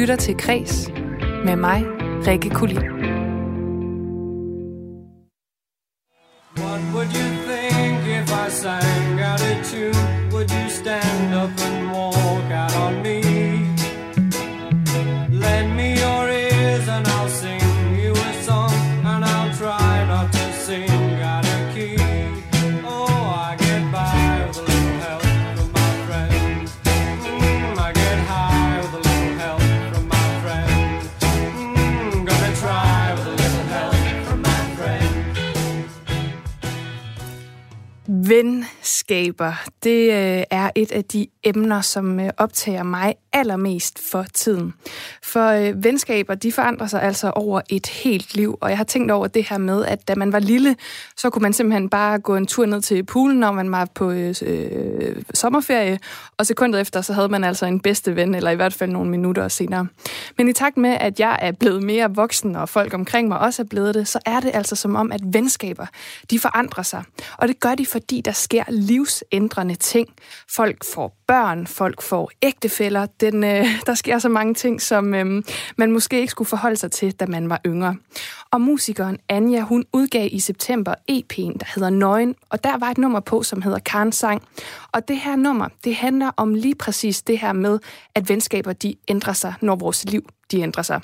lytter til Kres med mig, Rikke Kulin. What would you think if I sang ven, Venskaber, det øh, er et af de emner, som øh, optager mig allermest for tiden. For øh, venskaber, de forandrer sig altså over et helt liv, og jeg har tænkt over det her med, at da man var lille, så kunne man simpelthen bare gå en tur ned til poolen, når man var på øh, sommerferie, og sekundet efter, så havde man altså en bedste ven, eller i hvert fald nogle minutter senere. Men i takt med, at jeg er blevet mere voksen, og folk omkring mig også er blevet det, så er det altså som om, at venskaber, de forandrer sig. Og det gør de, fordi der sker livsændrende ting. Folk får børn, folk får ægtefæller. Den, øh, der sker så mange ting, som øh, man måske ikke skulle forholde sig til, da man var yngre. Og musikeren Anja, hun udgav i september EP'en, der hedder Nøgen, og der var et nummer på, som hedder Karnsang. Og det her nummer, det handler om lige præcis det her med, at venskaber de ændrer sig, når vores liv de ændrer sig.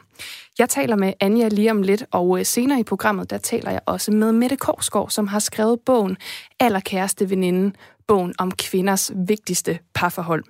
Jeg taler med Anja lige om lidt, og øh, senere i programmet, der taler jeg også med Mette Korsgaard, som har skrevet bogen Allerkæreste veninde, bogen om kvinders vigtigste parforhold.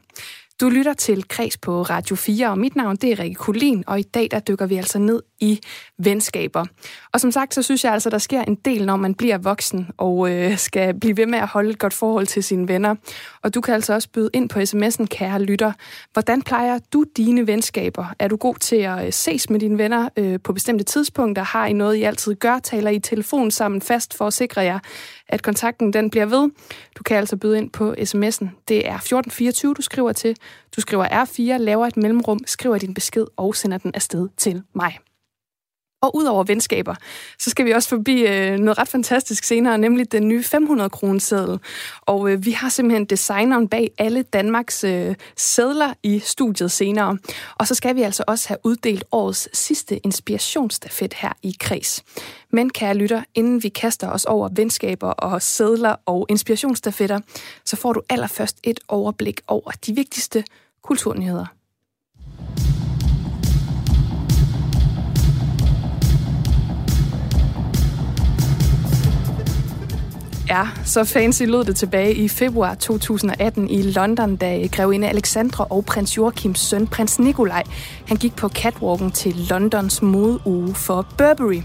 Du lytter til Kreds på Radio 4, og mit navn det er Rikke Kulin, og i dag der dykker vi altså ned i venskaber. Og som sagt, så synes jeg altså, der sker en del, når man bliver voksen og øh, skal blive ved med at holde et godt forhold til sine venner. Og du kan altså også byde ind på sms'en, kære lytter. Hvordan plejer du dine venskaber? Er du god til at øh, ses med dine venner øh, på bestemte tidspunkter? Har I noget, I altid gør? Taler I telefon sammen fast for at sikre jer, at kontakten den bliver ved? Du kan altså byde ind på sms'en. Det er 1424, du skriver til. Du skriver R4, laver et mellemrum, skriver din besked og sender den afsted til mig. Og udover venskaber, så skal vi også forbi øh, noget ret fantastisk senere, nemlig den nye 500 kroner seddel. Og øh, vi har simpelthen designeren bag alle Danmarks øh, sædler i studiet senere. Og så skal vi altså også have uddelt årets sidste inspirationsstafet her i Kreds. Men kære lytter, inden vi kaster os over venskaber og sædler og inspirationsstafetter, så får du allerførst et overblik over de vigtigste kulturnyheder. Ja, så fancy lød det tilbage i februar 2018 i London, da grevinde Alexandra og prins Joachims søn, prins Nikolaj, han gik på catwalken til Londons modeuge for Burberry.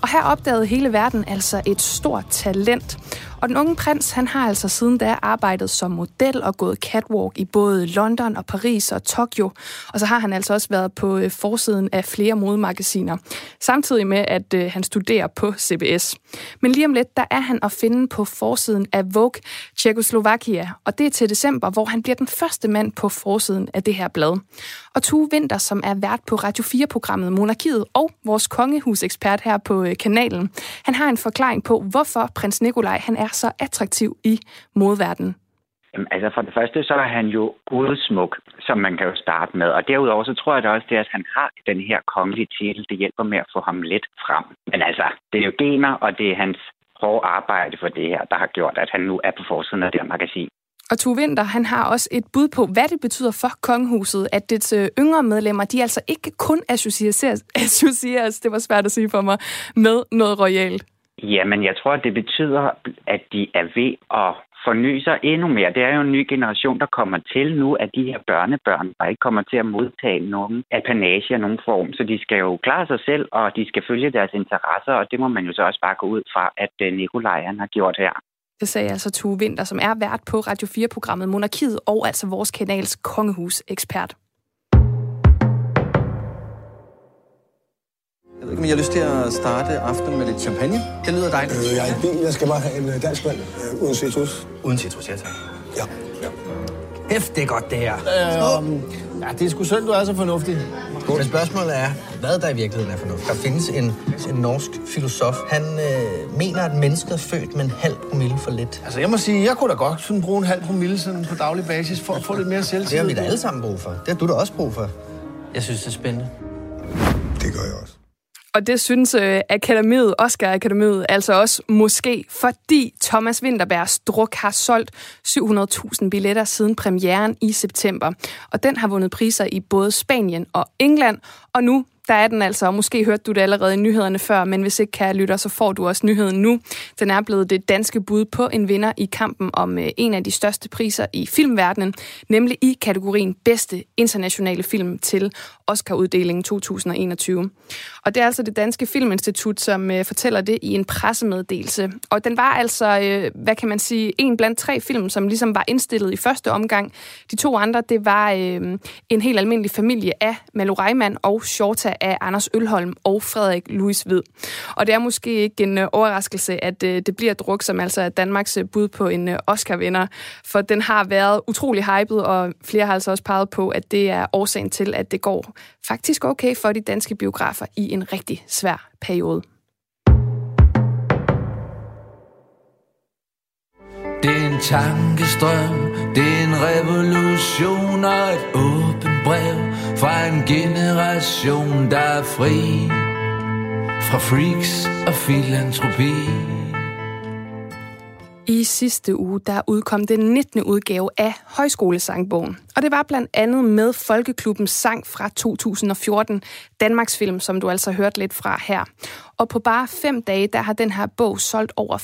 Og her opdagede hele verden altså et stort talent. Og den unge prins, han har altså siden da arbejdet som model og gået catwalk i både London og Paris og Tokyo. Og så har han altså også været på øh, forsiden af flere modemagasiner. Samtidig med, at øh, han studerer på CBS. Men lige om lidt, der er han at finde på forsiden af Vogue Czechoslovakia. Og det er til december, hvor han bliver den første mand på forsiden af det her blad. Og Tue Winter, som er vært på Radio 4-programmet Monarkiet og vores kongehusekspert her på øh, kanalen, han har en forklaring på, hvorfor prins Nikolaj han er er så attraktiv i modverdenen? Jamen, altså for det første, så er han jo gudsmuk, som man kan jo starte med. Og derudover, så tror jeg da også, det, at han har den her kongelige titel, det hjælper med at få ham lidt frem. Men altså, det er jo gener, og det er hans hårde arbejde for det her, der har gjort, at han nu er på forsiden af det her magasin. Og Tue Winter, han har også et bud på, hvad det betyder for kongehuset, at dets øh, yngre medlemmer, de altså ikke kun associeres, associeres, det var svært at sige for mig, med noget royalt. Jamen, jeg tror, det betyder, at de er ved at forny sig endnu mere. Det er jo en ny generation, der kommer til nu, at de her børnebørn, der ikke kommer til at modtage nogen apanage af nogen form. Så de skal jo klare sig selv, og de skal følge deres interesser, og det må man jo så også bare gå ud fra, at øh, Nikolaj Nikolaj har gjort her. Det sagde altså Tue Winter, som er vært på Radio 4-programmet Monarkiet, og altså vores kanals kongehus-ekspert. Jeg ved ikke, om jeg har lyst til at starte aftenen med lidt champagne. Det lyder dejligt. Øh, jeg er en bil. Jeg skal bare have en øh, dansk vand øh, uden citrus. Uden citrus, ja tak. Ja. ja. Hæft, det er godt, det her. Øh, ja, det er sgu synd, du er så fornuftig. Men spørgsmålet er, hvad der i virkeligheden er fornuftigt. Der findes en, en norsk filosof. Han øh, mener, at mennesket er født med en halv promille for lidt. Altså, jeg må sige, jeg kunne da godt sådan bruge en halv promille sådan på daglig basis for at få lidt mere selvtillid. Det har vi da alle sammen brug for. Det har du da også brug for. Jeg synes, det er spændende. Det gør jeg også. Og det synes øh, Akademiet, Oscar Akademiet, altså også måske, fordi Thomas Winterbergs druk har solgt 700.000 billetter siden premieren i september. Og den har vundet priser i både Spanien og England, og nu der er den altså, og måske hørte du det allerede i nyhederne før, men hvis ikke, kan lytter, så får du også nyheden nu. Den er blevet det danske bud på en vinder i kampen om øh, en af de største priser i filmverdenen, nemlig i kategorien bedste internationale film til Oscar-uddelingen 2021. Og det er altså det Danske Filminstitut, som øh, fortæller det i en pressemeddelelse. Og den var altså, øh, hvad kan man sige, en blandt tre film, som ligesom var indstillet i første omgang. De to andre, det var en helt almindelig familie af Malu Reimann og Shorta af Anders Ølholm og Frederik Louis Ved. Og det er måske ikke en øh, overraskelse, at øh, det bliver druk, som altså er Danmarks øh, bud på en Oscar-vinder, for den har været utrolig hyped, og flere har altså også peget på, at det er årsagen til, at det går faktisk okay for de danske biografer i en rigtig svær periode. Det er en tankestrøm, det er en revolution og et åbent brev fra en generation, der er fri fra freaks og filantropi. I sidste uge der udkom den 19. udgave af Højskolesangbogen. Og det var blandt andet med Folkeklubbens sang fra 2014, Danmarks Film, som du altså hørt lidt fra her. Og på bare fem dage, der har den her bog solgt over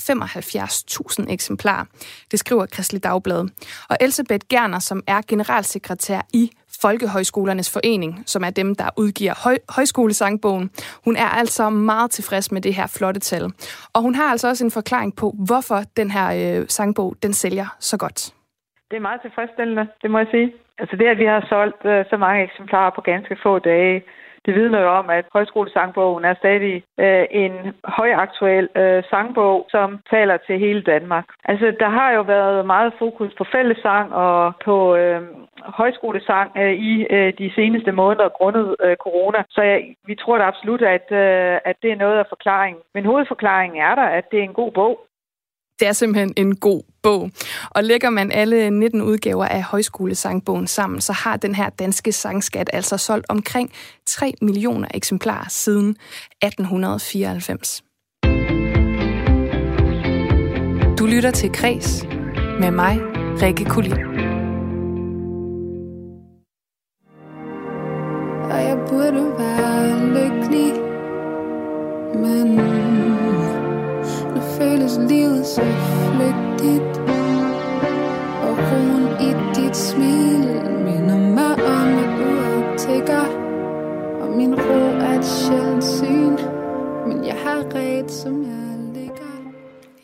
75.000 eksemplarer. Det skriver Kristelig Dagblad. Og Elisabeth Gerner, som er generalsekretær i Folkehøjskolernes Forening, som er dem, der udgiver høj, højskolesangbogen. Hun er altså meget tilfreds med det her flotte tal. Og hun har altså også en forklaring på, hvorfor den her øh, sangbog, den sælger så godt. Det er meget tilfredsstillende, det må jeg sige. Altså det, at vi har solgt øh, så mange eksemplarer på ganske få dage, det vidner jo om, at højskolesangbogen er stadig øh, en højaktuel øh, sangbog, som taler til hele Danmark. Altså, der har jo været meget fokus på fællesang og på øh, højskolesang øh, i øh, de seneste måneder grundet øh, corona. Så jeg, vi tror da absolut, at, øh, at det er noget af forklaringen. Men hovedforklaringen er der, at det er en god bog. Det er simpelthen en god bog. Og lægger man alle 19 udgaver af Højskolesangbogen sammen, så har den her danske sangskat altså solgt omkring 3 millioner eksemplarer siden 1894. Du lytter til Kres med mig, Rikke Kulin. Og jeg burde være lykkelig, men nu føles livet så flygtigt Og roen i dit smil minder mig om, at du er tigger Og min ro er et sjældent syn Men jeg har ret, som jeg ligger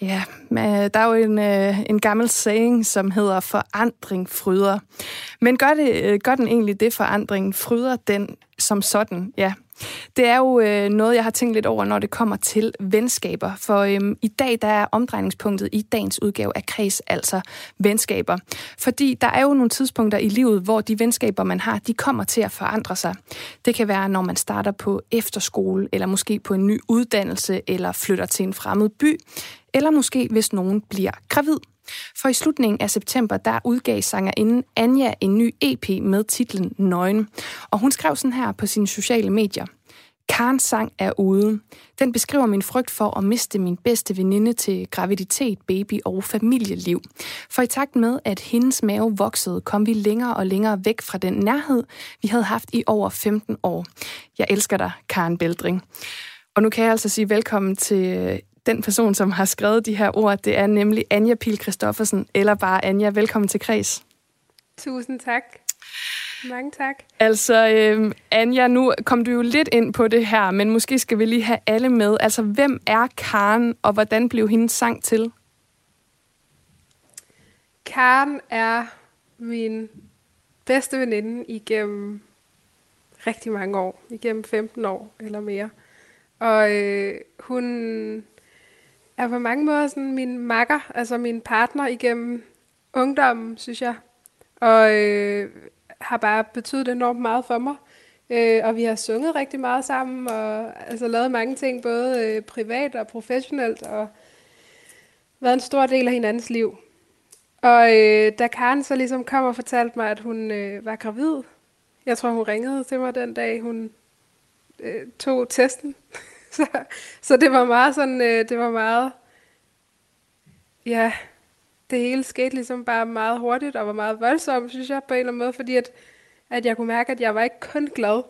Ja, men øh, der er jo en, øh, en gammel saying, som hedder forandring fryder. Men gør, det, øh, gør den egentlig det forandring? Fryder den som sådan? Ja, det er jo øh, noget, jeg har tænkt lidt over, når det kommer til venskaber. For øhm, i dag der er omdrejningspunktet i dagens udgave af Kreds altså venskaber. Fordi der er jo nogle tidspunkter i livet, hvor de venskaber, man har, de kommer til at forandre sig. Det kan være, når man starter på efterskole, eller måske på en ny uddannelse, eller flytter til en fremmed by, eller måske hvis nogen bliver gravid. For i slutningen af september, der udgav sangerinden Anja en ny EP med titlen Nøgen. Og hun skrev sådan her på sine sociale medier. Karens sang er ude. Den beskriver min frygt for at miste min bedste veninde til graviditet, baby og familieliv. For i takt med, at hendes mave voksede, kom vi længere og længere væk fra den nærhed, vi havde haft i over 15 år. Jeg elsker dig, Karen Beldring. Og nu kan jeg altså sige velkommen til øh, den person, som har skrevet de her ord, det er nemlig Anja Pil Christoffersen, eller bare Anja. Velkommen til Kreds. Tusind tak. Mange tak. Altså, øh, Anja, nu kom du jo lidt ind på det her, men måske skal vi lige have alle med. Altså, hvem er Karen, og hvordan blev hendes sang til? Karen er min bedste veninde igennem rigtig mange år. Igennem 15 år eller mere. Og øh, hun er på mange måder sådan min makker, altså min partner igennem ungdommen, synes jeg. Og øh, har bare betydet enormt meget for mig. Øh, og vi har sunget rigtig meget sammen, og altså lavet mange ting, både øh, privat og professionelt, og været en stor del af hinandens liv. Og øh, da Karen så ligesom kom og fortalte mig, at hun øh, var gravid, Jeg tror, hun ringede til mig den dag, hun øh, tog testen. så, så det var meget sådan, øh, det var meget, ja, det hele skete ligesom bare meget hurtigt og var meget voldsomt, synes jeg på en eller anden måde, fordi at, at jeg kunne mærke, at jeg var ikke kun glad.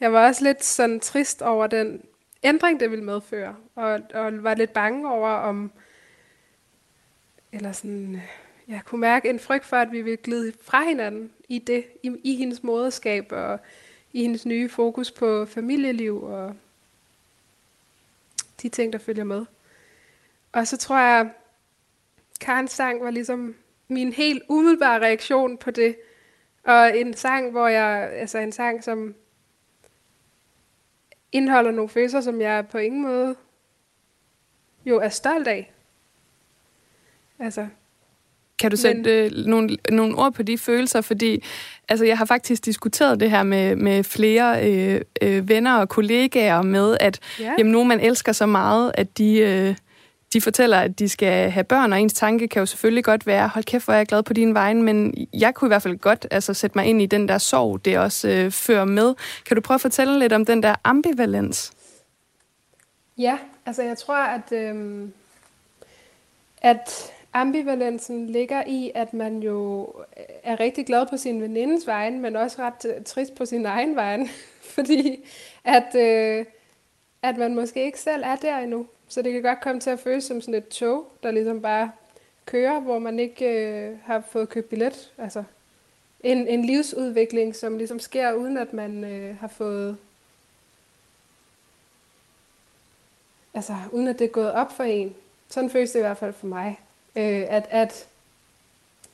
Jeg var også lidt sådan trist over den ændring, det ville medføre, og, og var lidt bange over, om, eller sådan, jeg kunne mærke en frygt for, at vi ville glide fra hinanden i det, i, i hendes moderskab og i hendes nye fokus på familieliv og de ting, der følger med. Og så tror jeg, Karens sang var ligesom min helt umiddelbare reaktion på det. Og en sang, hvor jeg, altså en sang, som indeholder nogle følelser, som jeg på ingen måde jo er stolt af. Altså, kan du sætte Men... øh, nogle, nogle ord på de følelser? Fordi altså, jeg har faktisk diskuteret det her med, med flere øh, øh, venner og kollegaer med, at ja. jamen, nogen man elsker så meget, at de, øh, de fortæller, at de skal have børn, og ens tanke kan jo selvfølgelig godt være, hold kæft, hvor er jeg glad på din vegne, men jeg kunne i hvert fald godt altså, sætte mig ind i den der sorg, det også øh, fører med. Kan du prøve at fortælle lidt om den der ambivalens? Ja, altså jeg tror, at, øh, at ambivalensen ligger i, at man jo øh, er rigtig glad på sin venindes vegne, men også ret øh, trist på sin egen vegne, fordi at, øh, at man måske ikke selv er der endnu. Så det kan godt komme til at føles som sådan et tog, der ligesom bare kører, hvor man ikke øh, har fået købt billet. Altså en, en livsudvikling, som ligesom sker, uden at man øh, har fået... Altså, uden at det er gået op for en. Sådan føles det i hvert fald for mig. Øh, at, at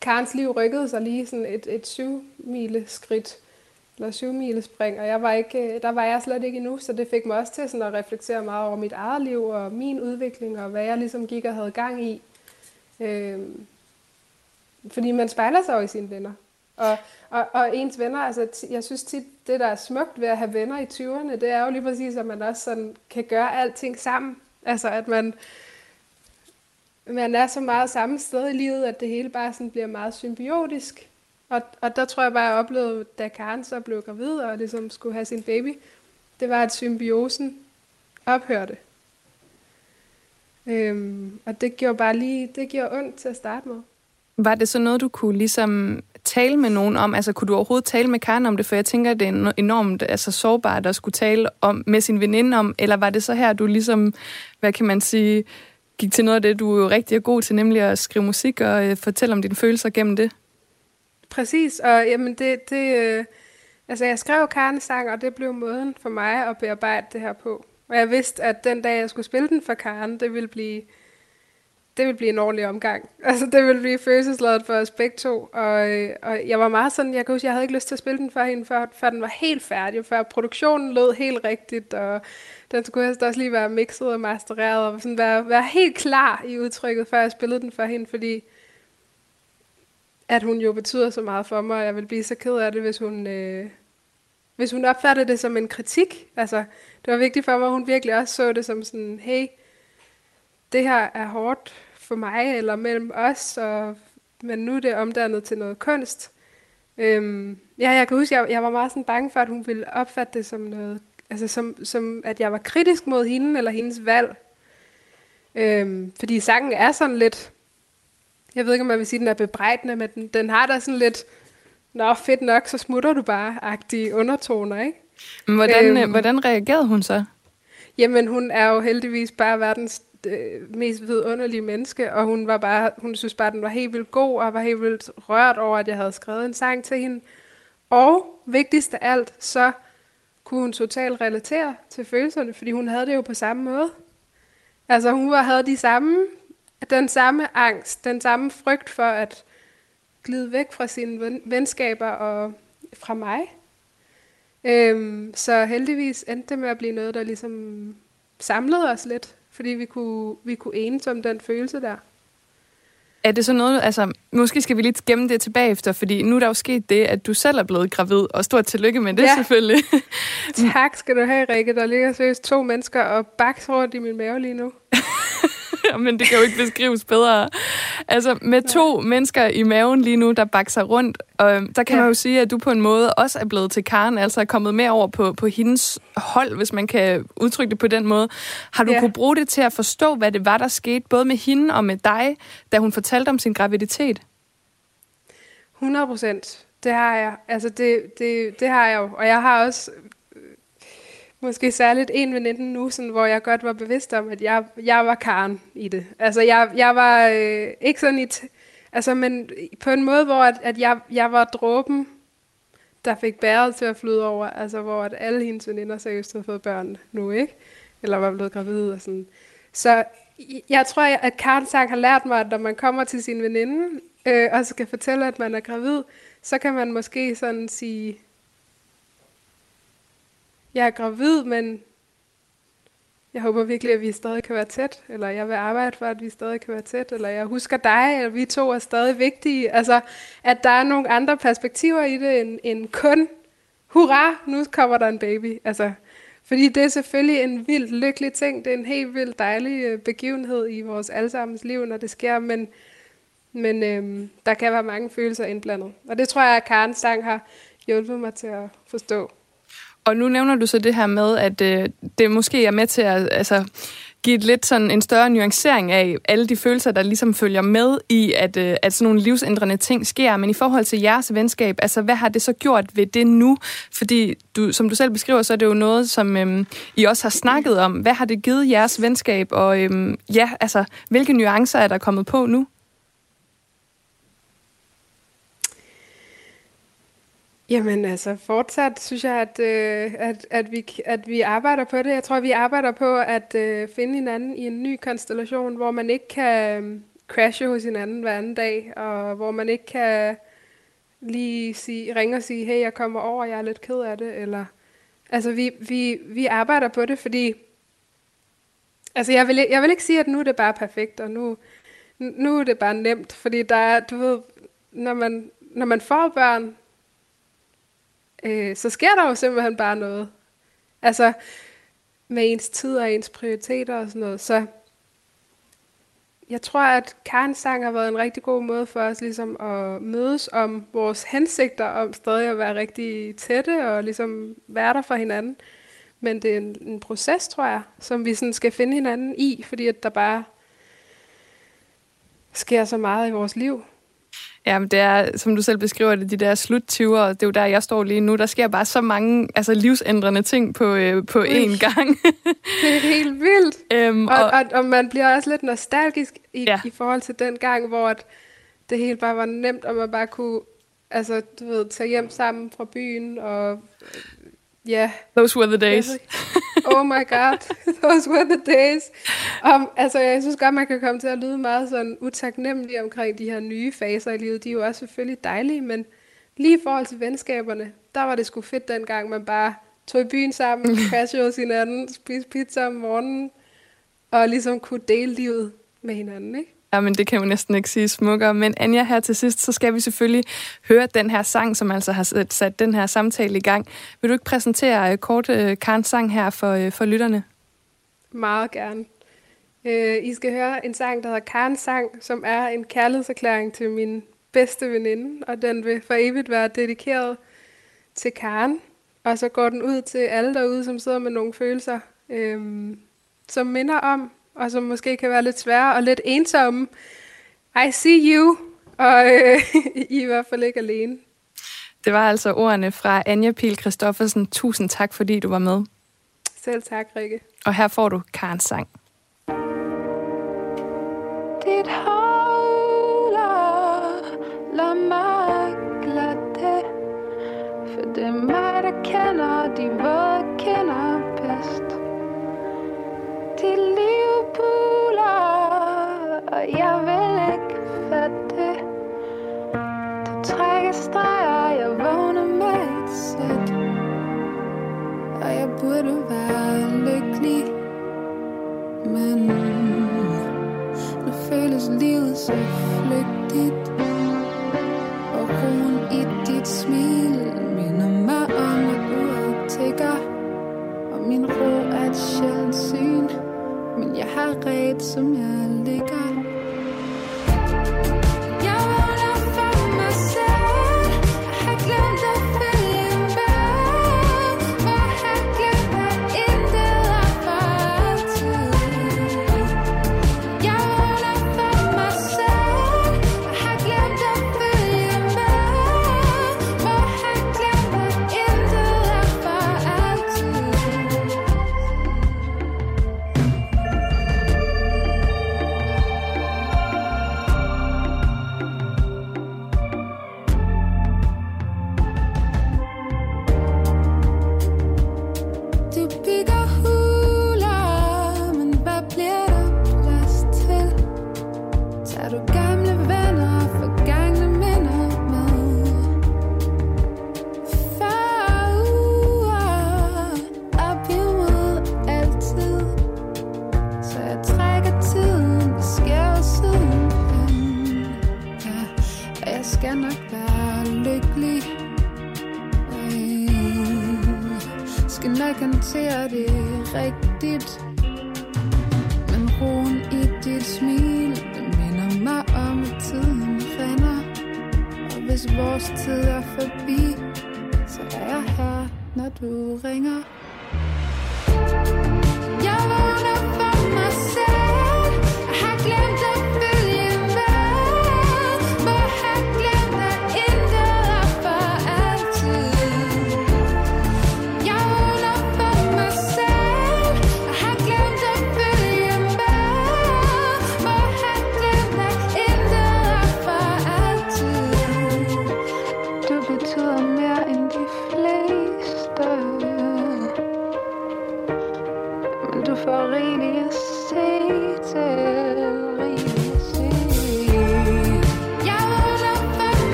Karens liv rykkede sig lige sådan et, et syv mile skridt, eller syv mile og jeg var ikke, øh, der var jeg slet ikke endnu, så det fik mig også til sådan at reflektere meget over mit eget liv og min udvikling, og hvad jeg ligesom gik og havde gang i. Øhm, fordi man spejler sig jo i sine venner. Og, og, og ens venner, altså jeg synes tit, det der er smukt ved at have venner i 20'erne, det er jo lige præcis, at man også sådan kan gøre alting sammen. Altså at man, man er så meget samme sted i livet, at det hele bare sådan bliver meget symbiotisk. Og, og der tror jeg bare, jeg oplevede, da Karen så blev gravid og ligesom skulle have sin baby, det var, at symbiosen ophørte. Øhm, og det gjorde bare lige, det gjorde ondt til at starte med. Var det så noget, du kunne ligesom tale med nogen om? Altså, kunne du overhovedet tale med Karen om det? For jeg tænker, at det er enormt altså, sårbart at skulle tale om, med sin veninde om. Eller var det så her, du ligesom, hvad kan man sige, gik til noget af det, du er jo rigtig god til, nemlig at skrive musik og øh, fortælle om dine følelser gennem det. Præcis, og jamen det, det øh, altså jeg skrev Karen-sang, og det blev måden for mig at bearbejde det her på. Og jeg vidste, at den dag, jeg skulle spille den for Karen, det ville blive, det ville blive en ordentlig omgang. Altså, det ville blive følelsesladet for os begge to. Og, øh, og jeg var meget sådan, jeg kan huske, jeg havde ikke lyst til at spille den for hende, før, før den var helt færdig, før produktionen lød helt rigtigt, og den skulle helst også lige være mixet og mastereret, og sådan være, være helt klar i udtrykket, før jeg spillede den for hende, fordi at hun jo betyder så meget for mig, og jeg vil blive så ked af det, hvis hun, øh, hvis hun opfattede det som en kritik. Altså, det var vigtigt for mig, at hun virkelig også så det som sådan, hey, det her er hårdt for mig, eller mellem os, og, men nu er det omdannet til noget kunst. Øhm, ja, jeg kan huske, jeg, jeg var meget sådan bange for, at hun ville opfatte det som noget Altså som, som at jeg var kritisk mod hende eller hendes valg. Øhm, fordi sangen er sådan lidt, jeg ved ikke om man vil sige, at den er bebrejdende, men den, den har da sådan lidt, nå fedt nok, så smutter du bare-agtige undertoner, ikke? Men hvordan, øhm, hvordan reagerede hun så? Jamen hun er jo heldigvis bare verdens øh, mest vidunderlige menneske, og hun var bare, hun synes bare, at den var helt vildt god, og var helt vildt rørt over, at jeg havde skrevet en sang til hende. Og vigtigst af alt, så kunne hun totalt relatere til følelserne, fordi hun havde det jo på samme måde. Altså hun var, havde de samme, den samme angst, den samme frygt for at glide væk fra sine venskaber og fra mig. Øhm, så heldigvis endte det med at blive noget, der ligesom samlede os lidt, fordi vi kunne, vi kunne enes om den følelse der. Er det så noget, altså, måske skal vi lige gemme det tilbage efter, fordi nu er der jo sket det, at du selv er blevet gravid, og stort tillykke med det ja. selvfølgelig. tak skal du have, Rikke. Der ligger seriøst to mennesker og baks rundt i min mave lige nu. Men det kan jo ikke beskrives bedre. Altså, med to ja. mennesker i maven lige nu, der bakser rundt, og der kan ja. man jo sige, at du på en måde også er blevet til Karen, altså er kommet med over på, på hendes hold, hvis man kan udtrykke det på den måde. Har du ja. kunne bruge det til at forstå, hvad det var, der skete, både med hende og med dig, da hun fortalte om sin graviditet? 100 procent. Det har jeg. Altså, det, det, det har jeg jo. Og jeg har også måske særligt en veninde nu, sådan, hvor jeg godt var bevidst om, at jeg, jeg var Karen i det. Altså, jeg, jeg var øh, ikke sådan i... altså, men på en måde, hvor at, at jeg, jeg var dråben, der fik bæret til at flyde over. Altså, hvor at alle hendes veninder seriøst havde fået børn nu, ikke? Eller var blevet gravid og sådan. Så jeg tror, at Karen Sang har lært mig, at når man kommer til sin veninde, øh, og skal fortælle, at man er gravid, så kan man måske sådan sige, jeg er gravid, men jeg håber virkelig, at vi stadig kan være tæt, eller jeg vil arbejde for, at vi stadig kan være tæt, eller jeg husker dig, eller vi to er stadig vigtige. Altså, at der er nogle andre perspektiver i det, end, end kun, hurra, nu kommer der en baby. Altså, fordi det er selvfølgelig en vild lykkelig ting, det er en helt vild dejlig øh, begivenhed i vores allesammens liv, når det sker, men, men øhm, der kan være mange følelser indblandet. Og det tror jeg, at Karen sang har hjulpet mig til at forstå. Og nu nævner du så det her med, at øh, det måske er med til at altså, give et lidt sådan en større nuancering af alle de følelser, der ligesom følger med i, at, øh, at sådan nogle livsændrende ting sker. Men i forhold til jeres venskab, altså hvad har det så gjort ved det nu? Fordi du, som du selv beskriver, så er det jo noget, som øh, I også har snakket om. Hvad har det givet jeres venskab? Og øh, ja, altså, hvilke nuancer er der kommet på nu? Jamen altså, fortsat synes jeg, at, øh, at, at, vi, at vi arbejder på det. Jeg tror, vi arbejder på at øh, finde hinanden i en ny konstellation, hvor man ikke kan øh, crashe hos hinanden hver anden dag, og hvor man ikke kan lige sige, ringe og sige, hey, jeg kommer over, jeg er lidt ked af det, eller... Altså, vi, vi, vi arbejder på det, fordi... Altså, jeg vil, jeg vil ikke sige, at nu er det bare perfekt, og nu, nu er det bare nemt, fordi der er, du ved, når man, når man får børn, øh, så sker der jo simpelthen bare noget. Altså med ens tid og ens prioriteter og sådan noget. Så jeg tror, at Karens sang har været en rigtig god måde for os ligesom at mødes om vores hensigter om stadig at være rigtig tætte og ligesom være der for hinanden. Men det er en, en proces, tror jeg, som vi sådan skal finde hinanden i, fordi at der bare sker så meget i vores liv. Ja, men det er, som du selv beskriver det, de der sluttyver, det er jo der, jeg står lige nu. Der sker bare så mange altså, livsændrende ting på, øh, på én gang. det er helt vildt. Øhm, og, og, og, og man bliver også lidt nostalgisk i, ja. i forhold til den gang, hvor at det hele bare var nemt, og man bare kunne altså, du ved, tage hjem sammen fra byen og. Yeah. Those were the days. oh my god, those were the days. Um, altså, jeg synes godt, man kan komme til at lyde meget sådan utaknemmelig omkring de her nye faser i livet. De er jo også selvfølgelig dejlige, men lige i forhold til venskaberne, der var det sgu fedt dengang, man bare tog i byen sammen, crashede hos hinanden, spiste pizza om morgenen, og ligesom kunne dele livet med hinanden, ikke? Ja, men det kan jo næsten ikke sige smukkere. Men Anja, her til sidst, så skal vi selvfølgelig høre den her sang, som altså har sat den her samtale i gang. Vil du ikke præsentere øh, kort uh, Karens sang her for, uh, for lytterne? Meget gerne. Uh, I skal høre en sang, der hedder Karens sang, som er en kærlighedserklæring til min bedste veninde, og den vil for evigt være dedikeret til Karen. Og så går den ud til alle derude, som sidder med nogle følelser, øhm, som minder om, og som måske kan være lidt svære og lidt ensomme. I see you, og øh, I er i hvert fald ikke alene. Det var altså ordene fra Anja Pil Christoffersen. Tusind tak, fordi du var med. Selv tak, Rikke. Og her får du Karens sang. Dit havler, lad mig for det er mig, der kender de våde burde du være lykkelig? Men nu føles livet så flygtigt. Og roen i dit smil minder mig om at uret tigger Og min ro er et sjældent syn. Men jeg har ret som jeg ligger.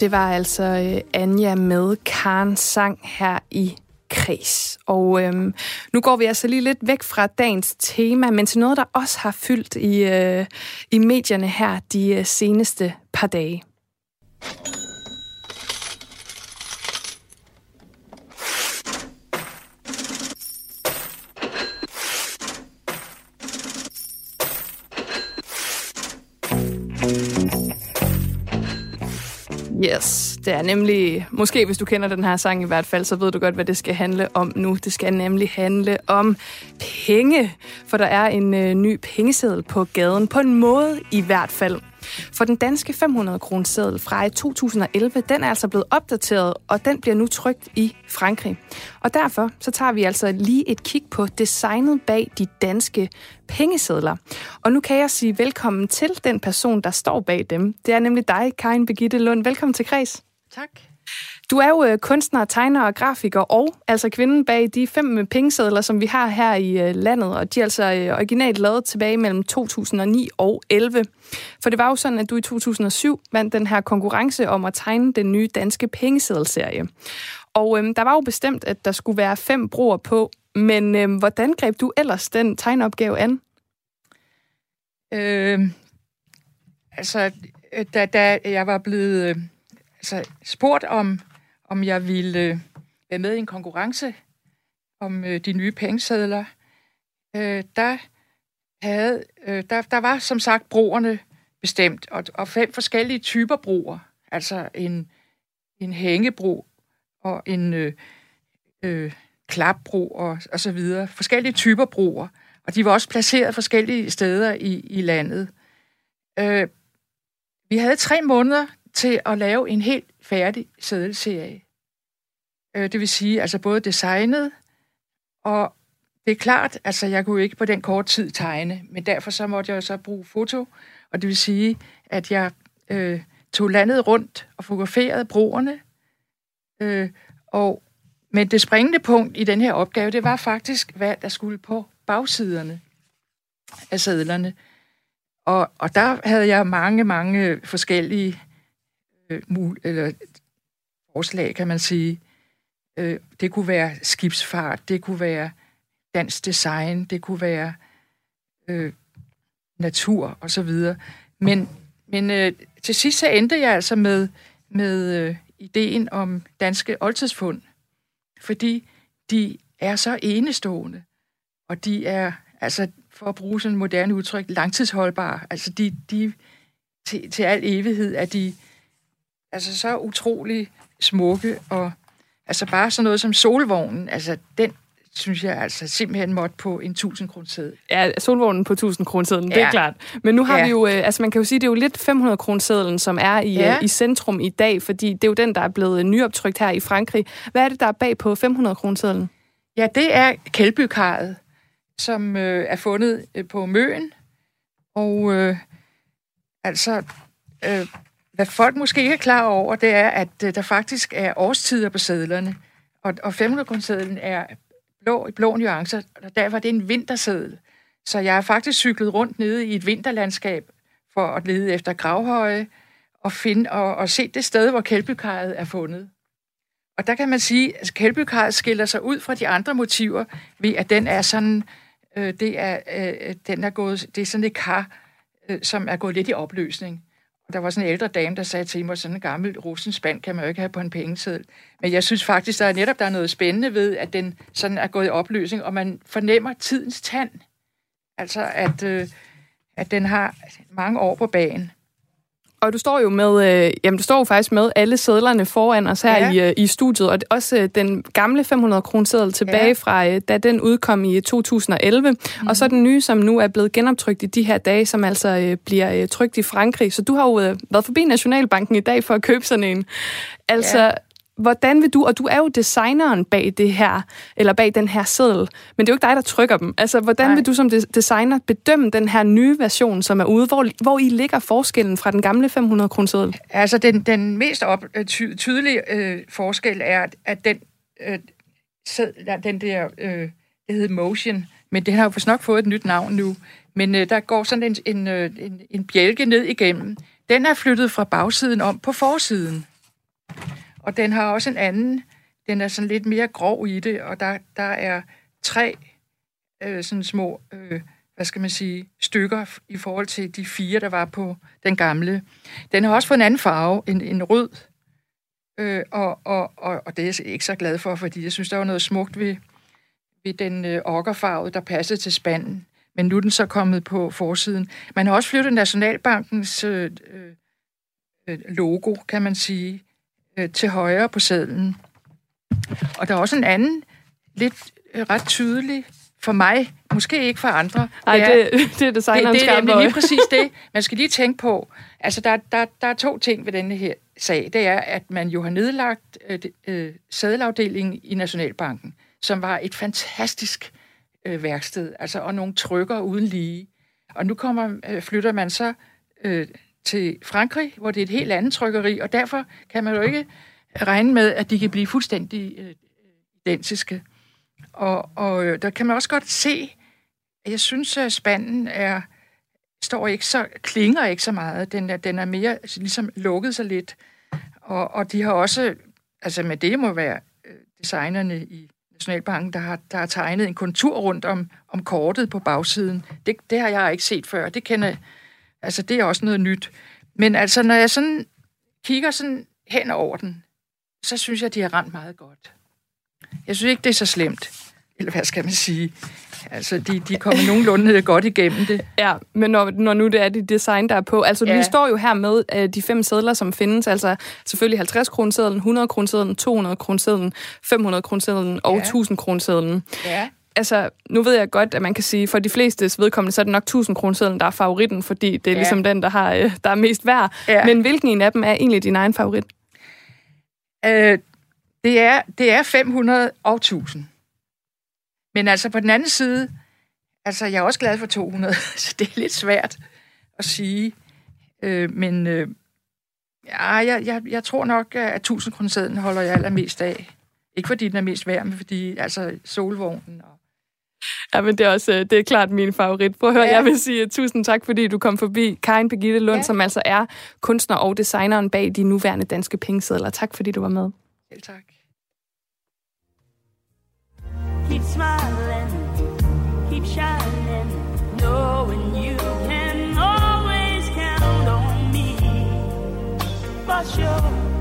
Det var altså øh, Anja med Karen sang her i kreds. Og øhm, nu går vi altså lige lidt væk fra dagens tema, men til noget, der også har fyldt i, øh, i medierne her de øh, seneste par dage. Yes, det er nemlig, måske hvis du kender den her sang i hvert fald, så ved du godt, hvad det skal handle om nu. Det skal nemlig handle om penge, for der er en øh, ny pengeseddel på gaden, på en måde i hvert fald. For den danske 500 kroner seddel fra 2011, den er altså blevet opdateret, og den bliver nu trykt i Frankrig. Og derfor så tager vi altså lige et kig på designet bag de danske pengesedler. Og nu kan jeg sige velkommen til den person, der står bag dem. Det er nemlig dig, Karin Begitte Lund. Velkommen til Kreds. Tak. Du er jo øh, kunstner, tegner og grafiker, og altså kvinden bag de fem øh, pengesedler, som vi har her i øh, landet, og de er altså originalt lavet tilbage mellem 2009 og 11. For det var jo sådan, at du i 2007 vandt den her konkurrence om at tegne den nye danske pengeseddelserie. Og øhm, der var jo bestemt, at der skulle være fem broer på, men øhm, hvordan greb du ellers den tegneopgave an? Øhm, altså, øh, altså, da, da jeg var blevet altså, spurgt om, om jeg ville øh, være med i en konkurrence om øh, de nye pengesedler, øh, der, havde, øh, der, der var som sagt broerne bestemt, og, og fem forskellige typer broer. Altså en, en hængebro og en øh, øh, klapbro og, og så videre. Forskellige typer broer. Og de var også placeret forskellige steder i, i landet. Øh, vi havde tre måneder til at lave en helt færdig sædelserie. Øh, det vil sige, altså både designet, og det er klart, altså jeg kunne ikke på den korte tid tegne, men derfor så måtte jeg jo så bruge foto, og det vil sige, at jeg øh, tog landet rundt og fotograferede broerne, øh, og men det springende punkt i den her opgave, det var faktisk, hvad der skulle på bagsiderne af sædlerne. Og, og der havde jeg mange, mange forskellige øh, mul- eller forslag, kan man sige. Øh, det kunne være skibsfart, det kunne være dansk design, det kunne være øh, natur og så videre. Men, men øh, til sidst så endte jeg altså med, med øh, ideen om danske oldtidsfund, fordi de er så enestående, og de er, altså for at bruge sådan et moderne udtryk, langtidsholdbare. Altså de, de til, til al evighed er de altså så utrolig smukke, og altså bare sådan noget som solvognen, altså den synes jeg altså simpelthen måtte på en 1000 kroner. Ja, solvognen på 1000 kroner ja. det er klart. Men nu har ja. vi jo, øh, altså man kan jo sige, det er jo lidt 500 kroner som er i, ja. øh, i centrum i dag, fordi det er jo den, der er blevet nyoptrykt her i Frankrig. Hvad er det, der er bag på 500 kroner? Ja, det er kældbykarret, som øh, er fundet øh, på Møen, og øh, altså, øh, hvad folk måske ikke er klar over, det er, at øh, der faktisk er årstider på sædlerne. Og, og 500 er blå i blå nuancer, og derfor er det en vinterseddel. Så jeg har faktisk cyklet rundt nede i et vinterlandskab for at lede efter gravhøje og, finde, og, og se det sted, hvor kælbykaret er fundet. Og der kan man sige, at kælbykaret skiller sig ud fra de andre motiver ved, at den er sådan, øh, det er, øh, den er gået, det er sådan et kar, øh, som er gået lidt i opløsning. Der var sådan en ældre dame, der sagde til mig, sådan en gammel russenspand kan man jo ikke have på en pengeseddel. Men jeg synes faktisk, der er netop der er noget spændende ved, at den sådan er gået i opløsning, og man fornemmer tidens tand. Altså, at, øh, at den har mange år på banen. Og du står jo med, øh, jamen du står jo faktisk med alle sædlerne foran os her ja. i, øh, i studiet, og også øh, den gamle 500 kroner tilbage ja. fra, øh, da den udkom i 2011, mm-hmm. og så den nye, som nu er blevet genoptrykt i de her dage, som altså øh, bliver øh, trykt i Frankrig. Så du har jo øh, været forbi Nationalbanken i dag for at købe sådan en. Altså, ja hvordan vil du, og du er jo designeren bag det her, eller bag den her seddel, men det er jo ikke dig, der trykker dem. Altså, hvordan Nej. vil du som designer bedømme den her nye version, som er ude? Hvor, hvor I ligger forskellen fra den gamle 500 kroner seddel? Altså, den, den mest op, øh, ty, tydelige øh, forskel er, at den, øh, seddel, den der, øh, det hedder Motion, men det har jo nok fået et nyt navn nu, men øh, der går sådan en, en, øh, en, en bjælke ned igennem. Den er flyttet fra bagsiden om på forsiden. Og den har også en anden, den er sådan lidt mere grov i det, og der, der er tre øh, sådan små, øh, hvad skal man sige, stykker i forhold til de fire, der var på den gamle. Den har også fået en anden farve, en, en rød, øh, og, og, og, og det er jeg ikke så glad for, fordi jeg synes, der var noget smukt ved, ved den øh, okkerfarve, der passede til spanden. Men nu er den så kommet på forsiden. Man har også flyttet Nationalbankens øh, øh, øh logo, kan man sige, øh, til højre på sedlen. Og der er også en anden, lidt øh, ret tydelig for mig, måske ikke for andre. Nej, det, det, det er designeren det, det er lige præcis det. Man skal lige tænke på, altså der, der, der er to ting ved denne her sag. Det er, at man jo har nedlagt øh, øh, sædelafdelingen i Nationalbanken, som var et fantastisk øh, værksted, altså og nogle trykker uden lige. Og nu kommer, øh, flytter man så øh, til Frankrig, hvor det er et helt andet trykkeri, og derfor kan man jo ikke regne med, at de kan blive fuldstændig øh, identiske. Og, og øh, der kan man også godt se, at jeg synes, at spanden er, står ikke så, klinger ikke så meget. Den er, den er mere ligesom lukket sig lidt. Og, og de har også, altså med det må være øh, designerne i Nationalbanken, der har, der har tegnet en kontur rundt om, om kortet på bagsiden. Det, det har jeg ikke set før. Det kender Altså, det er også noget nyt. Men altså, når jeg sådan kigger sådan hen over den, så synes jeg, de har ramt meget godt. Jeg synes ikke, det er så slemt. Eller hvad skal man sige? Altså, de, de kommer nogenlunde godt igennem det. Ja, men når, når nu det er det design, der er på. Altså, ja. vi står jo her med uh, de fem sædler, som findes. Altså, selvfølgelig 50 kronesedlen, 100 kronesedlen, 200 kronesedlen, 500 kronesedlen og ja. 1000 kronesedlen. Ja altså, nu ved jeg godt, at man kan sige, for de fleste vedkommende, så er det nok 1000 kronesedlen, der er favoritten, fordi det er ja. ligesom den, der, har, øh, der er mest værd. Ja. Men hvilken en af dem er egentlig din egen favorit? Øh, det, er, det er 500 og 1000. Men altså på den anden side, altså jeg er også glad for 200, så det er lidt svært at sige. Øh, men øh, ja, jeg, jeg, jeg tror nok, at 1000 kronesedlen holder jeg allermest af. Ikke fordi den er mest værd, men fordi altså solvognen og Ja, men det er også det er klart min favorit. Prøv at høre, ja. jeg vil sige tusind tak, fordi du kom forbi. Karin Begitte Lund, ja. som altså er kunstner og designeren bag de nuværende danske pengesedler. Tak, fordi du var med. Selv tak. Keep smiling, keep shining, knowing you can always count on me. For sure,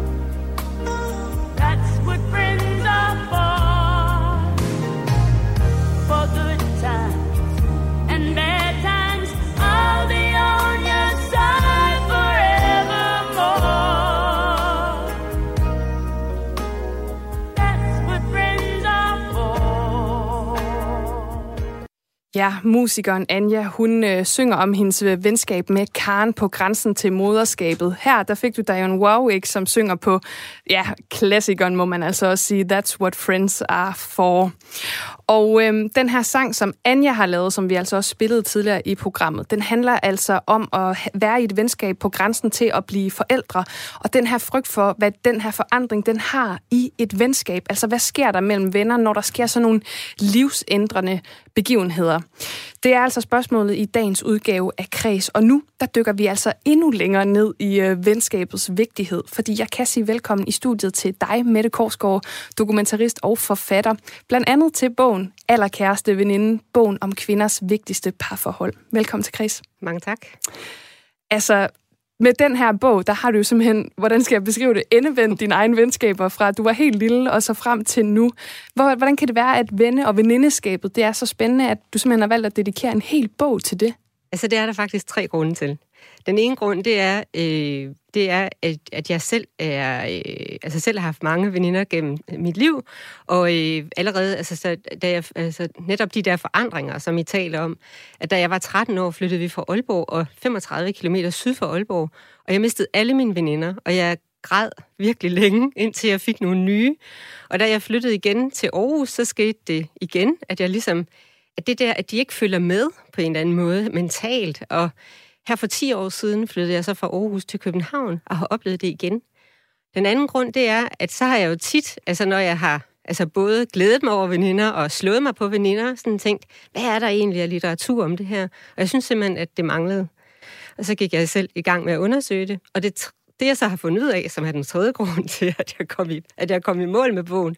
Ja, musikeren Anja, hun øh, synger om hendes øh, venskab med Karen på grænsen til moderskabet. Her, der fik du Dion Warwick, som synger på, ja, klassikeren må man altså også sige, That's What Friends Are For. Og øhm, den her sang, som Anja har lavet, som vi altså også spillede tidligere i programmet, den handler altså om at være i et venskab på grænsen til at blive forældre. Og den her frygt for, hvad den her forandring, den har i et venskab. Altså, hvad sker der mellem venner, når der sker sådan nogle livsændrende begivenheder? Det er altså spørgsmålet i dagens udgave af Kreds. Og nu, der dykker vi altså endnu længere ned i øh, venskabets vigtighed. Fordi jeg kan sige velkommen i studiet til dig, Mette Korsgaard, dokumentarist og forfatter. Blandt andet til bogen Allerkæreste veninde, bogen om kvinders vigtigste parforhold. Velkommen til Kreds. Mange tak. Altså, med den her bog, der har du jo simpelthen, hvordan skal jeg beskrive det, endevendt dine egne venskaber fra, du var helt lille og så frem til nu. Hvor, hvordan kan det være, at venne- og venindeskabet, det er så spændende, at du simpelthen har valgt at dedikere en hel bog til det? Altså, det er der faktisk tre grunde til. Den ene grund, det er, øh, det er at, at jeg selv er, øh, altså selv har haft mange veninder gennem mit liv, og øh, allerede, altså, så, da jeg, altså, netop de der forandringer, som I taler om, at da jeg var 13 år, flyttede vi fra Aalborg, og 35 km syd for Aalborg, og jeg mistede alle mine veninder, og jeg græd virkelig længe, indtil jeg fik nogle nye. Og da jeg flyttede igen til Aarhus, så skete det igen, at jeg ligesom, at det der, at de ikke følger med på en eller anden måde mentalt, og her for 10 år siden flyttede jeg så fra Aarhus til København og har oplevet det igen. Den anden grund, det er, at så har jeg jo tit, altså når jeg har altså både glædet mig over veninder og slået mig på veninder, sådan tænkt, hvad er der egentlig af litteratur om det her? Og jeg synes simpelthen, at det manglede. Og så gik jeg selv i gang med at undersøge det, og det, det jeg så har fundet ud af, som er den tredje grund til, at jeg kom i, at jeg kom i mål med bogen,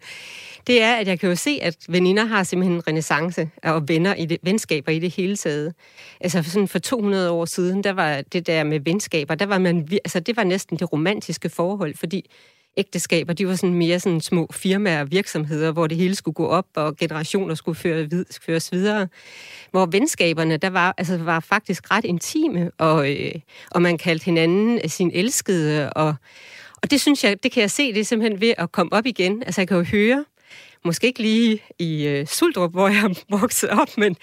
det er, at jeg kan jo se, at veninder har simpelthen en renaissance og venner i det, venskaber i det hele taget. Altså sådan for 200 år siden, der var det der med venskaber, der var man, altså det var næsten det romantiske forhold, fordi ægteskaber, de var sådan mere sådan små firmaer og virksomheder, hvor det hele skulle gå op, og generationer skulle føre vid, føres videre. Hvor venskaberne, der var, altså, var faktisk ret intime, og, øh, og man kaldte hinanden øh, sin elskede, og, og det synes jeg, det kan jeg se, det er simpelthen ved at komme op igen. Altså jeg kan jo høre, måske ikke lige i øh, Suldrup, hvor jeg er vokset op, men,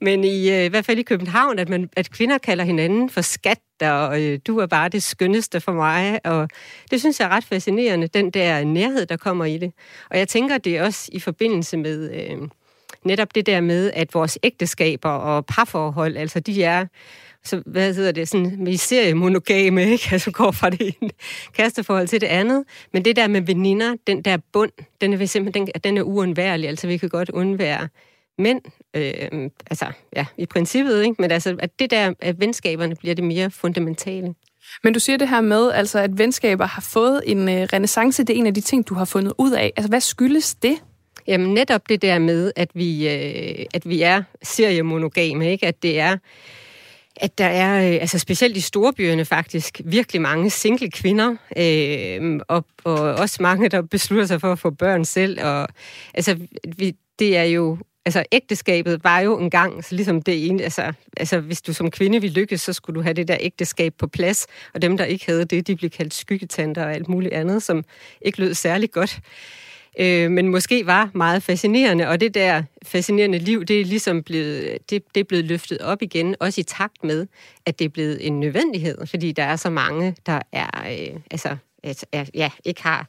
men i, øh, i hvert fald i København, at, man, at kvinder kalder hinanden for skat, og øh, du er bare det skønneste for mig, og det synes jeg er ret fascinerende, den der nærhed, der kommer i det. Og jeg tænker, det er også i forbindelse med øh, netop det der med, at vores ægteskaber og parforhold, altså de er så hvad hedder det, sådan, vi ser monogame, ikke? Altså går fra det ene kæresteforhold til det andet. Men det der med veninder, den der bund, den er simpelthen, den, den er uundværlig. Altså vi kan godt undvære mænd, øh, altså ja, i princippet, ikke? Men altså, at det der, at venskaberne bliver det mere fundamentale. Men du siger det her med, altså, at venskaber har fået en øh, renaissance. Det er en af de ting, du har fundet ud af. Altså, hvad skyldes det? Jamen netop det der med, at vi, øh, at vi er seriemonogame, ikke? At det er at der er, øh, altså specielt i storbyerne faktisk, virkelig mange single kvinder, øh, og, og også mange, der beslutter sig for at få børn selv. Og, altså, vi, det er jo altså ægteskabet var jo engang så ligesom det ene, altså, altså hvis du som kvinde ville lykkes, så skulle du have det der ægteskab på plads, og dem, der ikke havde det, de blev kaldt skyggetanter og alt muligt andet, som ikke lød særlig godt øh, men måske var meget fascinerende, og det der fascinerende liv, det er ligesom blevet, det, det er blevet løftet op igen, også i takt med, at det er blevet en nødvendighed, fordi der er så mange, der er, øh, altså, er, ja, ikke har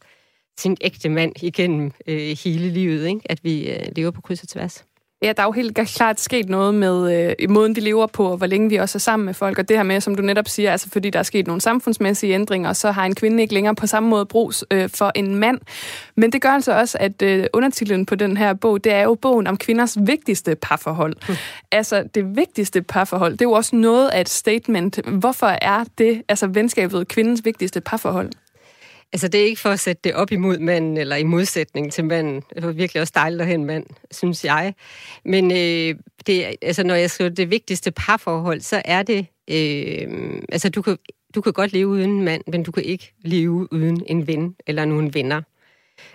sin ægte mand igennem øh, hele livet, ikke? at vi øh, lever på kryds og tværs. Ja, der er jo helt klart sket noget med øh, måden, vi lever på, og hvor længe vi også er sammen med folk. Og det her med, som du netop siger, altså fordi der er sket nogle samfundsmæssige ændringer, så har en kvinde ikke længere på samme måde brug øh, for en mand. Men det gør altså også, at øh, undertitlen på den her bog, det er jo bogen om kvinders vigtigste parforhold. Mm. Altså det vigtigste parforhold, det er jo også noget af et statement. Hvorfor er det, altså venskabet, kvindens vigtigste parforhold? Altså, det er ikke for at sætte det op imod manden, eller i modsætning til manden. Det var virkelig også dejligt at have en mand, synes jeg. Men øh, det, altså, når jeg skriver det vigtigste parforhold, så er det... Øh, altså, du kan, du kan godt leve uden en mand, men du kan ikke leve uden en ven eller nogle venner.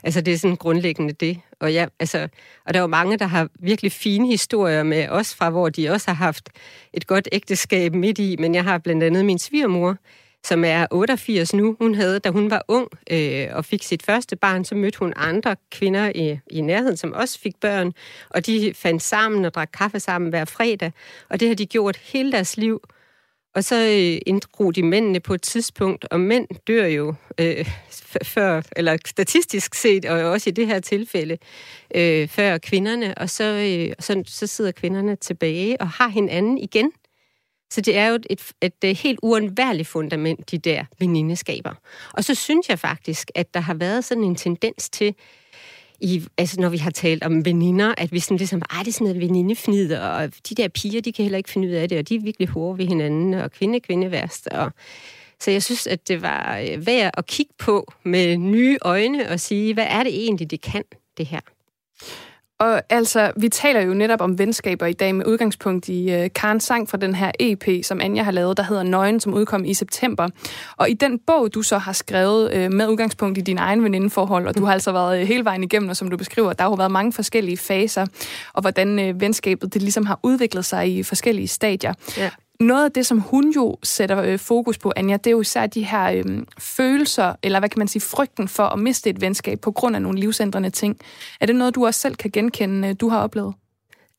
Altså, det er sådan grundlæggende det. Og, ja, altså, og der er jo mange, der har virkelig fine historier med os fra, hvor de også har haft et godt ægteskab midt i, men jeg har blandt andet min svigermor, som er 88 nu. Hun havde, da hun var ung øh, og fik sit første barn, så mødte hun andre kvinder i, i nærheden, som også fik børn, og de fandt sammen og drak kaffe sammen hver fredag, og det har de gjort hele deres liv. Og så øh, inddrog de mændene på et tidspunkt, og mænd dør jo øh, før, eller statistisk set, og også i det her tilfælde, øh, før kvinderne, og så, øh, så, så sidder kvinderne tilbage og har hinanden igen. Så det er jo et, et, et, øh, helt uundværligt fundament, de der venindeskaber. Og så synes jeg faktisk, at der har været sådan en tendens til, i, altså når vi har talt om veninder, at vi sådan ligesom, ej, det er sådan noget venindefnid, og de der piger, de kan heller ikke finde ud af det, og de er virkelig hårde ved hinanden, og kvinde, kvinde værst. Og, så jeg synes, at det var øh, værd at kigge på med nye øjne og sige, hvad er det egentlig, det kan, det her? Og altså, vi taler jo netop om venskaber i dag med udgangspunkt i øh, Karens sang fra den her EP, som Anja har lavet, der hedder Nøgen, som udkom i september. Og i den bog, du så har skrevet øh, med udgangspunkt i din egen venindeforhold, og du har altså været øh, hele vejen igennem, og som du beskriver, der har jo været mange forskellige faser, og hvordan øh, venskabet det ligesom har udviklet sig i forskellige stadier. Ja noget af det, som hun jo sætter øh, fokus på, Anja, det er jo især de her øh, følelser, eller hvad kan man sige, frygten for at miste et venskab på grund af nogle livsændrende ting. Er det noget, du også selv kan genkende, øh, du har oplevet?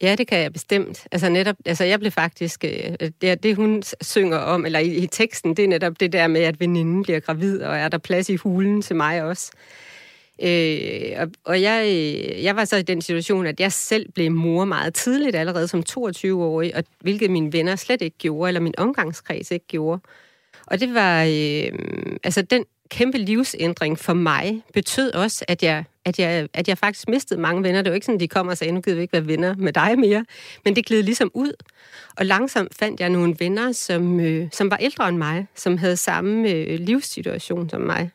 Ja, det kan jeg bestemt. Altså netop, altså jeg blev faktisk, øh, det, det hun synger om, eller i, i teksten, det er netop det der med, at veninden bliver gravid, og er der plads i hulen til mig også. Øh, og og jeg, øh, jeg var så i den situation, at jeg selv blev mor meget tidligt, allerede som 22-årig, og hvilket mine venner slet ikke gjorde, eller min omgangskreds ikke gjorde. Og det var, øh, altså den kæmpe livsændring for mig betød også, at jeg, at, jeg, at jeg faktisk mistede mange venner. Det var ikke sådan, at de kom og sagde, nu gider vi ikke være venner med dig mere. Men det gled ligesom ud. Og langsomt fandt jeg nogle venner, som, øh, som var ældre end mig, som havde samme øh, livssituation som mig.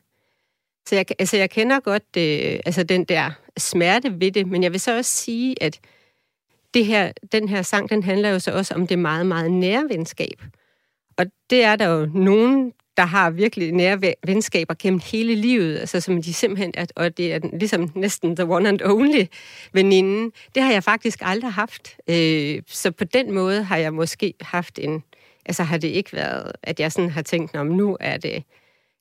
Så jeg, altså, jeg kender godt øh, altså, den der smerte ved det, men jeg vil så også sige, at det her, den her sang, den handler jo så også om det meget, meget nære venskab. Og det er der jo nogen, der har virkelig nære venskaber gennem hele livet, altså som de simpelthen, er, og det er ligesom næsten the one and only veninde. Det har jeg faktisk aldrig haft. Øh, så på den måde har jeg måske haft en, altså har det ikke været, at jeg sådan har tænkt, om nu er det,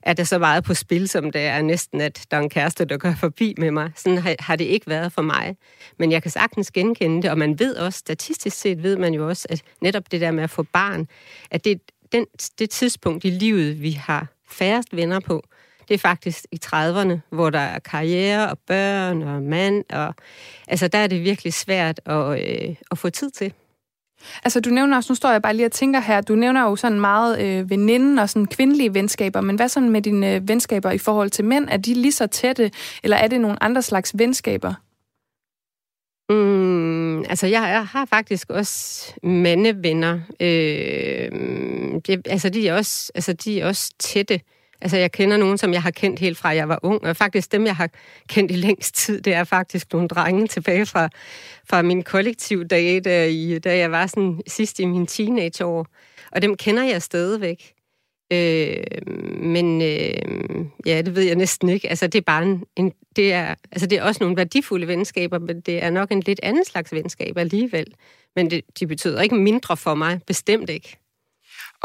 er det så meget på spil, som det er næsten, at der er en kæreste, der går forbi med mig. Sådan har, har det ikke været for mig. Men jeg kan sagtens genkende det, og man ved også, statistisk set ved man jo også, at netop det der med at få barn, at det, den, det tidspunkt i livet, vi har færrest venner på, det er faktisk i 30'erne, hvor der er karriere og børn og mand, og altså der er det virkelig svært at, øh, at få tid til. Altså, du nævner også, nu står jeg bare lige og tænker her, du nævner jo sådan meget øh, veninden og sådan kvindelige venskaber, men hvad sådan med dine øh, venskaber i forhold til mænd? Er de lige så tætte, eller er det nogle andre slags venskaber? Mm, altså, jeg, jeg har faktisk også mandevenner. Øh, det, altså, de er også, altså, de er også tætte. Altså, jeg kender nogen, som jeg har kendt helt fra, jeg var ung, og faktisk dem, jeg har kendt i længst tid, det er faktisk nogle drenge tilbage fra, fra min kollektivdage, da, øh, i, da jeg var sådan sidst i min teenageår. Og dem kender jeg stadigvæk. Øh, men øh, ja, det ved jeg næsten ikke. Altså, det er bare en, en det er, altså, det er også nogle værdifulde venskaber, men det er nok en lidt anden slags venskab alligevel. Men det, de betyder ikke mindre for mig, bestemt ikke.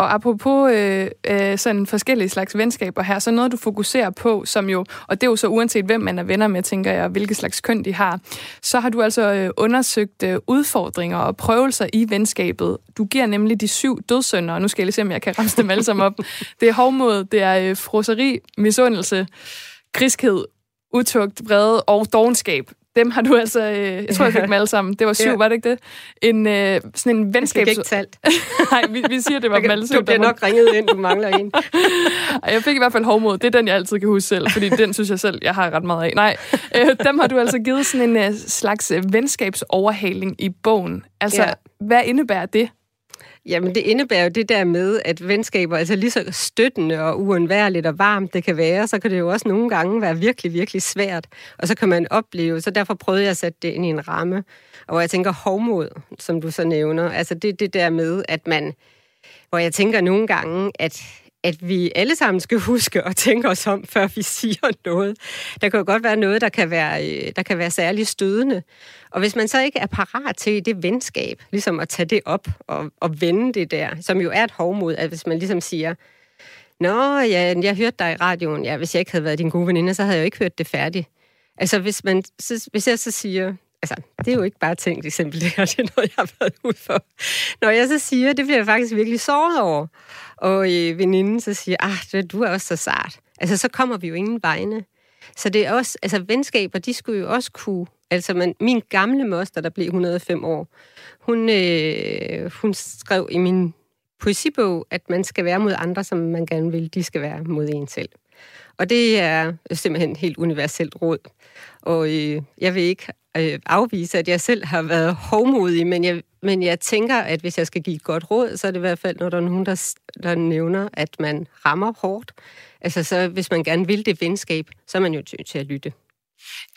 Og apropos øh, øh, sådan forskellige slags venskaber her, så noget du fokuserer på, som jo, og det er jo så uanset hvem man er venner med, tænker jeg, hvilket slags køn de har, så har du altså øh, undersøgt øh, udfordringer og prøvelser i venskabet. Du giver nemlig de syv dødsønder, og nu skal jeg lige se, om jeg kan ramse dem alle sammen op. Det er hovmod, det er øh, froseri, misundelse, griskhed, utugt, vrede og dogenskab. Dem har du altså, øh, jeg tror, jeg fik dem alle sammen. Det var syv, ja. var det ikke det? En, øh, sådan en venskabs... Jeg ikke talt. Nej, vi, vi siger, det var dem alle syv. Du bliver nok ringet ind, du mangler en. Jeg fik i hvert fald hovmod. Det er den, jeg altid kan huske selv, fordi den synes jeg selv, jeg har ret meget af. Nej, øh, dem har du altså givet sådan en øh, slags øh, venskabsoverhaling i bogen. Altså, ja. hvad indebærer det? Jamen, det indebærer jo det der med, at venskaber, altså lige så støttende og uundværligt og varmt det kan være, så kan det jo også nogle gange være virkelig, virkelig svært. Og så kan man opleve, så derfor prøvede jeg at sætte det ind i en ramme. Og hvor jeg tænker hovmod, som du så nævner, altså det det der med, at man, hvor jeg tænker nogle gange, at at vi alle sammen skal huske at tænke os om, før vi siger noget. Der kan jo godt være noget, der kan være, øh, der kan være særligt stødende. Og hvis man så ikke er parat til det venskab, ligesom at tage det op og, og vende det der, som jo er et hovmod, at hvis man ligesom siger, Nå, ja, jeg hørte dig i radioen. Ja, hvis jeg ikke havde været din gode veninde, så havde jeg jo ikke hørt det færdigt. Altså, hvis, man, så, hvis jeg så siger, altså, det er jo ikke bare tænkt eksempel, det her, det er noget, jeg har været ud for. Når jeg så siger, det bliver jeg faktisk virkelig såret over, og øh, veninden så siger, ah, du er også så sart. Altså, så kommer vi jo ingen vegne. Så det er også, altså venskaber, de skulle jo også kunne, altså man, min gamle moster, der blev 105 år, hun, øh, hun skrev i min poesibog, at man skal være mod andre, som man gerne vil, de skal være mod en selv. Og det er simpelthen helt universelt råd. Og øh, jeg vil ikke øh, afvise, at jeg selv har været hovmodig, men jeg, men jeg tænker, at hvis jeg skal give et godt råd, så er det i hvert fald, når der er nogen, der, der nævner, at man rammer hårdt. Altså, så hvis man gerne vil det venskab, så er man jo til at lytte.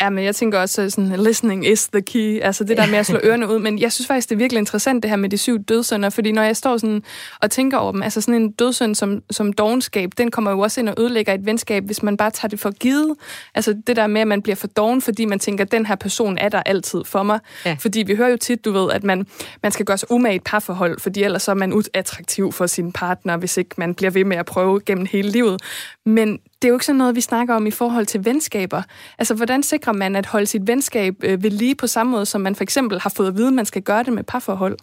Ja, men jeg tænker også sådan, listening is the key. Altså det der med at slå ørerne ud. Men jeg synes faktisk, det er virkelig interessant, det her med de syv dødsønder. Fordi når jeg står sådan og tænker over dem, altså sådan en dødsønd som, som dogenskab, den kommer jo også ind og ødelægger et venskab, hvis man bare tager det for givet. Altså det der med, at man bliver for doven, fordi man tænker, at den her person er der altid for mig. Ja. Fordi vi hører jo tit, du ved, at man, man skal gøre sig umage et parforhold, fordi ellers så er man uattraktiv for sin partner, hvis ikke man bliver ved med at prøve gennem hele livet. Men det er jo ikke sådan noget, vi snakker om i forhold til venskaber. Altså, hvordan sikrer man at holde sit venskab øh, ved lige på samme måde, som man for eksempel har fået at vide, at man skal gøre det med parforhold?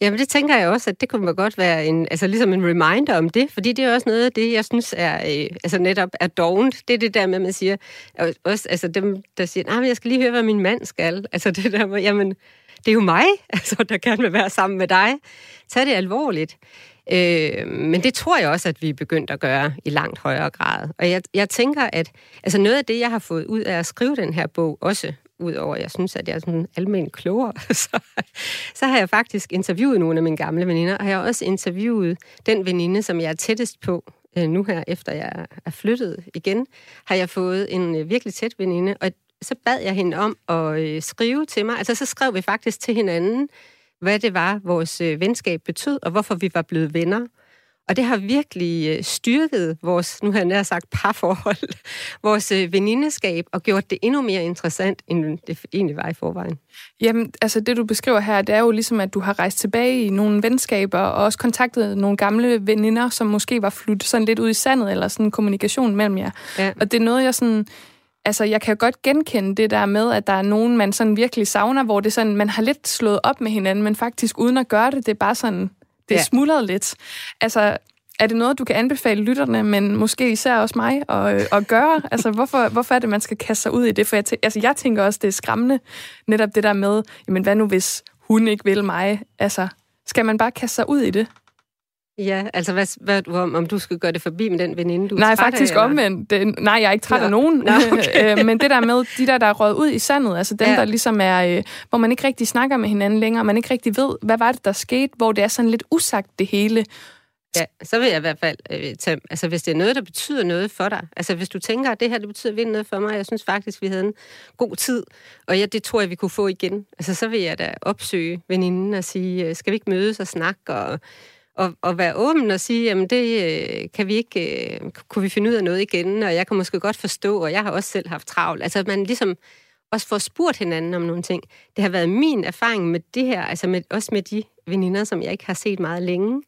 Jamen det tænker jeg også, at det kunne godt være en, altså ligesom en reminder om det, fordi det er også noget af det, jeg synes er, øh, altså netop er dovent. Det er det der med, at man siger, også, altså dem, der siger, nej, men jeg skal lige høre, hvad min mand skal. Altså det der med, jamen, det er jo mig, altså, der gerne vil være sammen med dig. Tag det alvorligt. Øh, men det tror jeg også, at vi er begyndt at gøre i langt højere grad. Og jeg, jeg tænker, at altså noget af det, jeg har fået ud af at skrive den her bog, også udover at jeg synes, at jeg er sådan almindelig klogere, så, så har jeg faktisk interviewet nogle af mine gamle veninder, og jeg har også interviewet den veninde, som jeg er tættest på øh, nu her, efter jeg er flyttet igen, har jeg fået en øh, virkelig tæt veninde, og så bad jeg hende om at øh, skrive til mig. Altså så skrev vi faktisk til hinanden, hvad det var, vores øh, venskab betød, og hvorfor vi var blevet venner. Og det har virkelig øh, styrket vores, nu har jeg nær sagt, parforhold, vores øh, venindeskab, og gjort det endnu mere interessant, end det egentlig var i forvejen. Jamen, altså det du beskriver her, det er jo ligesom, at du har rejst tilbage i nogle venskaber, og også kontaktet nogle gamle veninder, som måske var flyttet sådan lidt ud i sandet, eller sådan en kommunikation mellem jer. Ja. Og det er noget, jeg sådan altså, jeg kan jo godt genkende det der med, at der er nogen, man sådan virkelig savner, hvor det sådan, man har lidt slået op med hinanden, men faktisk uden at gøre det, det er bare sådan, det er ja. smuldret lidt. Altså, er det noget, du kan anbefale lytterne, men måske især også mig, at, at gøre? Altså, hvorfor, hvorfor er det, man skal kaste sig ud i det? For jeg, tæ- altså, jeg tænker også, det er skræmmende, netop det der med, jamen, hvad nu hvis hun ikke vil mig? Altså, skal man bare kaste sig ud i det? Ja, altså hvad, hvad du om, om du skal gøre det forbi med den veninde, du Nej, træt faktisk af, omvendt. Det, nej, jeg er ikke træt ja. af nogen. Nå, okay. Øh, men det der med de der, der er røget ud i sandet, altså dem, ja. der ligesom er, øh, hvor man ikke rigtig snakker med hinanden længere, man ikke rigtig ved, hvad var det, der skete, hvor det er sådan lidt usagt det hele. Ja, så vil jeg i hvert fald øh, tage, altså hvis det er noget, der betyder noget for dig, altså hvis du tænker, at det her, det betyder virkelig noget for mig, jeg synes faktisk, vi havde en god tid, og ja, det tror jeg, vi kunne få igen, altså så vil jeg da opsøge veninden og sige, øh, skal vi ikke mødes og snakke, og og, og være åben og sige, jamen det øh, kan vi ikke, øh, kunne vi finde ud af noget igen, og jeg kan måske godt forstå, og jeg har også selv haft travlt. Altså man ligesom også får spurgt hinanden om nogle ting. Det har været min erfaring med det her, altså med, også med de veninder, som jeg ikke har set meget længe,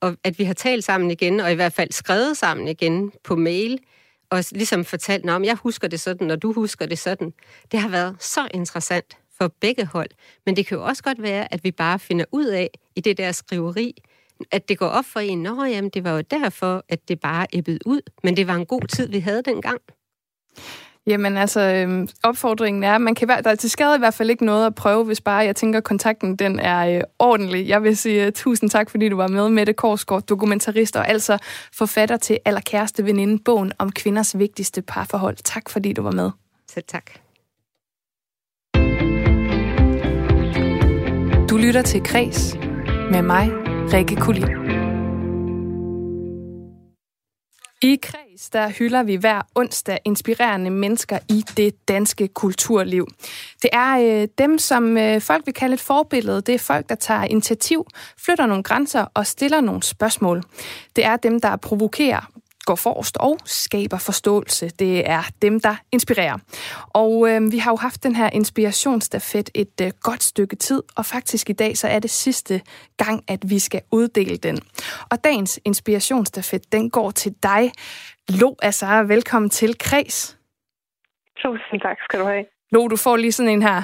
og at vi har talt sammen igen, og i hvert fald skrevet sammen igen på mail, og ligesom fortalt, om jeg husker det sådan, og du husker det sådan. Det har været så interessant for begge hold. Men det kan jo også godt være, at vi bare finder ud af i det der skriveri, at det går op for en, nå jamen, det var jo derfor, at det bare æbbede ud, men det var en god tid, vi havde dengang. Jamen altså, øhm, opfordringen er, man kan være, der er til skade i hvert fald ikke noget at prøve, hvis bare jeg tænker, at kontakten den er øh, ordentlig. Jeg vil sige uh, tusind tak, fordi du var med, Mette Korsgaard, dokumentarist og altså forfatter til Allerkæreste Veninde, bogen om kvinders vigtigste parforhold. Tak, fordi du var med. Selv tak. Du lytter til Kres med mig, Rikke Kulin. I Kreds, der hylder vi hver onsdag inspirerende mennesker i det danske kulturliv. Det er øh, dem, som øh, folk vil kalde et forbillede. Det er folk, der tager initiativ, flytter nogle grænser og stiller nogle spørgsmål. Det er dem, der provokerer, går forrest og skaber forståelse. Det er dem, der inspirerer. Og øh, vi har jo haft den her inspirationsstafet et øh, godt stykke tid, og faktisk i dag så er det sidste gang, at vi skal uddele den. Og dagens inspirationsstafet, den går til dig, Lo Azar. Velkommen til Kreds. Tusind tak skal du have. Lo, du får lige sådan en her.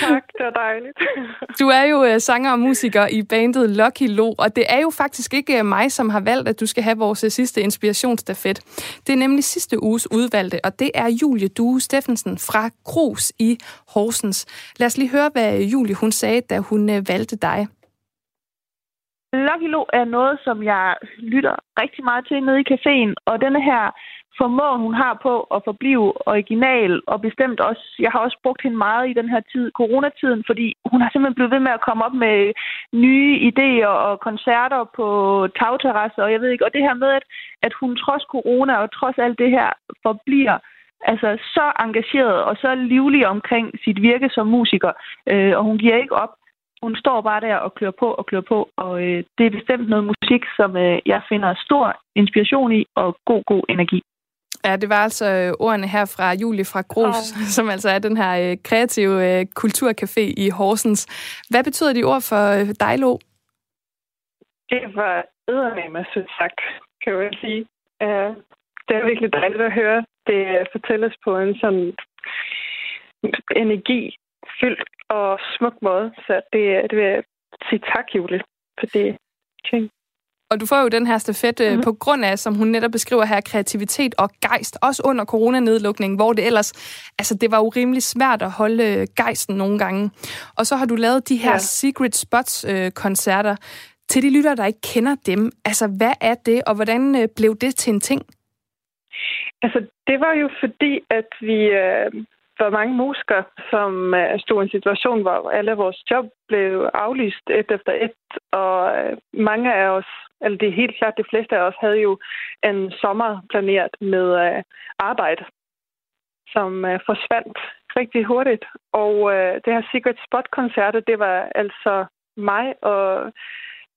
Tak, det var dejligt. Du er jo øh, sanger og musiker i bandet Lucky Lo, og det er jo faktisk ikke øh, mig, som har valgt, at du skal have vores øh, sidste inspirationsstafet. Det er nemlig sidste uges udvalgte, og det er Julie Due Steffensen fra Krus i Horsens. Lad os lige høre, hvad Julie hun sagde, da hun valgte dig. Lucky Lo er noget, som jeg lytter rigtig meget til nede i caféen, og denne her formåen, hun har på at forblive original, og bestemt også, jeg har også brugt hende meget i den her tid, coronatiden, fordi hun har simpelthen blevet ved med at komme op med nye idéer og koncerter på tagterrasser, og jeg ved ikke, og det her med, at, at hun trods corona og trods alt det her forbliver altså så engageret og så livlig omkring sit virke som musiker, øh, og hun giver ikke op. Hun står bare der og klør på og klør på, og øh, det er bestemt noget musik, som øh, jeg finder stor inspiration i og god, god energi. Ja, det var altså øh, ordene her fra Julie fra Gros, oh. som altså er den her øh, kreative øh, kulturcafé i Horsens. Hvad betyder de ord for dig, Lo? Det var eddermame sødt sagt, kan jeg sige. Det er virkelig dejligt at høre. Det fortælles på en sådan energi fyldt og smuk måde. Så det, det vil jeg sige tak, Julie, for det ting. Og du får jo den her stafet mm-hmm. på grund af, som hun netop beskriver her, kreativitet og gejst, også under coronanedlukningen, hvor det ellers, altså det var jo rimelig svært at holde øh, gejsten nogle gange. Og så har du lavet de her ja. Secret Spots-koncerter. Øh, til de lyttere, der ikke kender dem, altså hvad er det, og hvordan øh, blev det til en ting? Altså, det var jo fordi, at vi, øh, var mange musikere, som øh, stod i en situation, hvor alle vores job blev aflyst et efter et, og øh, mange af os, eller det er helt klart, de fleste af os, havde jo en sommer planeret med øh, arbejde, som forsvandt rigtig hurtigt. Og det her Secret Spot-koncert, det var altså mig og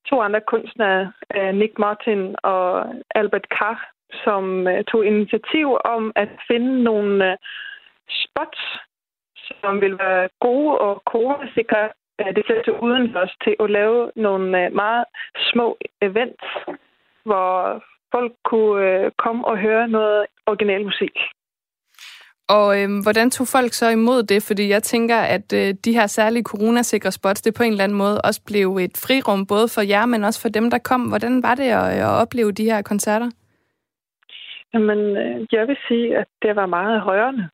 to andre kunstnere, Nick Martin og Albert Carr, som tog initiativ om at finde nogle spots, som vil være gode og coronasikre. Det sætter udendørs til at lave nogle øh, meget små events, hvor folk kunne øh, komme og høre noget original musik. Og øh, hvordan tog folk så imod det? Fordi jeg tænker, at øh, de her særlige coronasikre spots, det på en eller anden måde også blev et frirum, både for jer, men også for dem, der kom. Hvordan var det at, at opleve de her koncerter? Jamen, øh, jeg vil sige, at det var meget rørende.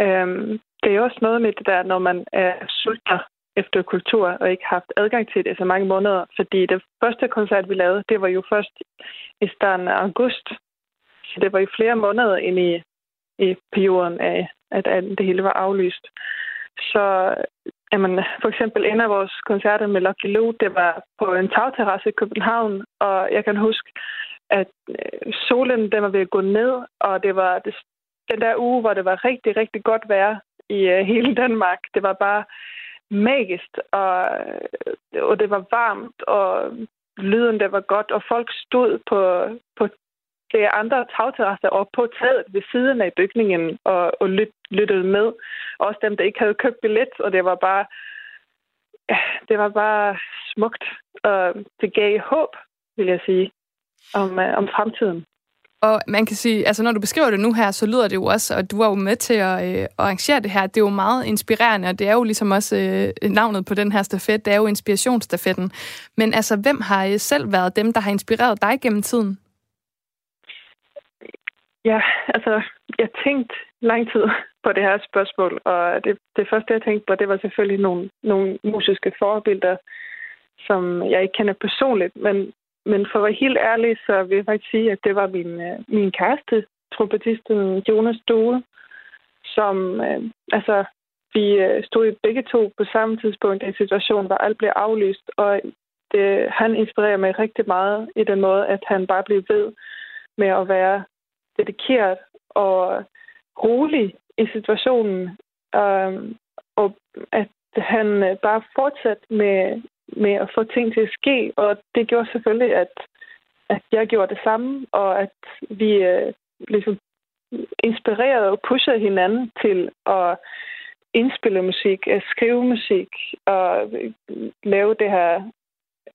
Øhm, det er også noget med det der, når man er sulter efter kultur og ikke haft adgang til det så mange måneder. Fordi det første koncert, vi lavede, det var jo først i starten af august. Så det var i flere måneder ind i, i perioden af, at, det hele var aflyst. Så jamen, for eksempel en af vores koncerter med Lucky Lou, det var på en tagterrasse i København, og jeg kan huske, at øh, solen den var ved at gå ned, og det var det den der uge, hvor det var rigtig, rigtig godt vejr i øh, hele Danmark. Det var bare magisk, og, øh, og det var varmt, og lyden det var godt, og folk stod på, på det andre tagterrasser og på taget ved siden af bygningen og, og lyt, lyttede med. Også dem, der ikke havde købt billet, og det var bare det var bare smukt, og det gav håb, vil jeg sige, om, øh, om fremtiden. Og man kan sige, altså når du beskriver det nu her, så lyder det jo også, og du var jo med til at, øh, at arrangere det her, det er jo meget inspirerende, og det er jo ligesom også øh, navnet på den her stafet, det er jo inspirationsstafetten. Men altså, hvem har øh, selv været dem, der har inspireret dig gennem tiden? Ja, altså, jeg tænkte lang tid på det her spørgsmål, og det, det første, jeg tænkte på, det var selvfølgelig nogle, nogle musiske forbilder, som jeg ikke kender personligt, men men for at være helt ærlig, så vil jeg faktisk sige, at det var min, øh, min kæreste, trompetisten Jonas Due, som, øh, altså, vi øh, stod begge to på samme tidspunkt i en situation, hvor alt blev aflyst, og det, han inspirerer mig rigtig meget i den måde, at han bare blev ved med at være dedikeret og rolig i situationen, øh, og at han øh, bare fortsatte med med at få ting til at ske, og det gjorde selvfølgelig, at, at jeg gjorde det samme, og at vi øh, ligesom inspirerede og pushede hinanden til at indspille musik, at skrive musik og lave det her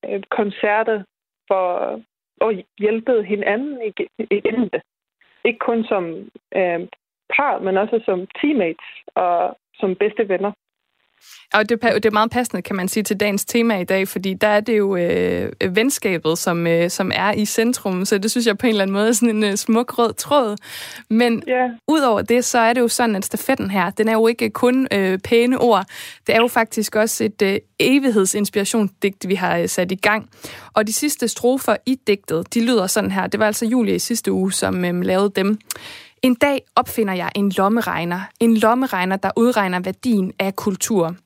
øh, koncerter for at hjælpe hinanden igennem det. Ikke kun som øh, par, men også som teammates og som bedste venner. Og det, det er meget passende, kan man sige, til dagens tema i dag, fordi der er det jo øh, venskabet, som, øh, som er i centrum, så det synes jeg på en eller anden måde er sådan en øh, smuk rød tråd. Men yeah. udover det, så er det jo sådan, at stafetten her, den er jo ikke kun øh, pæne ord, det er jo faktisk også et øh, evighedsinspirationsdigt, vi har øh, sat i gang. Og de sidste strofer i digtet, de lyder sådan her. Det var altså Julie i sidste uge, som øh, lavede dem. En dag opfinder jeg en lommeregner. En lommeregner, der udregner værdien af kultur.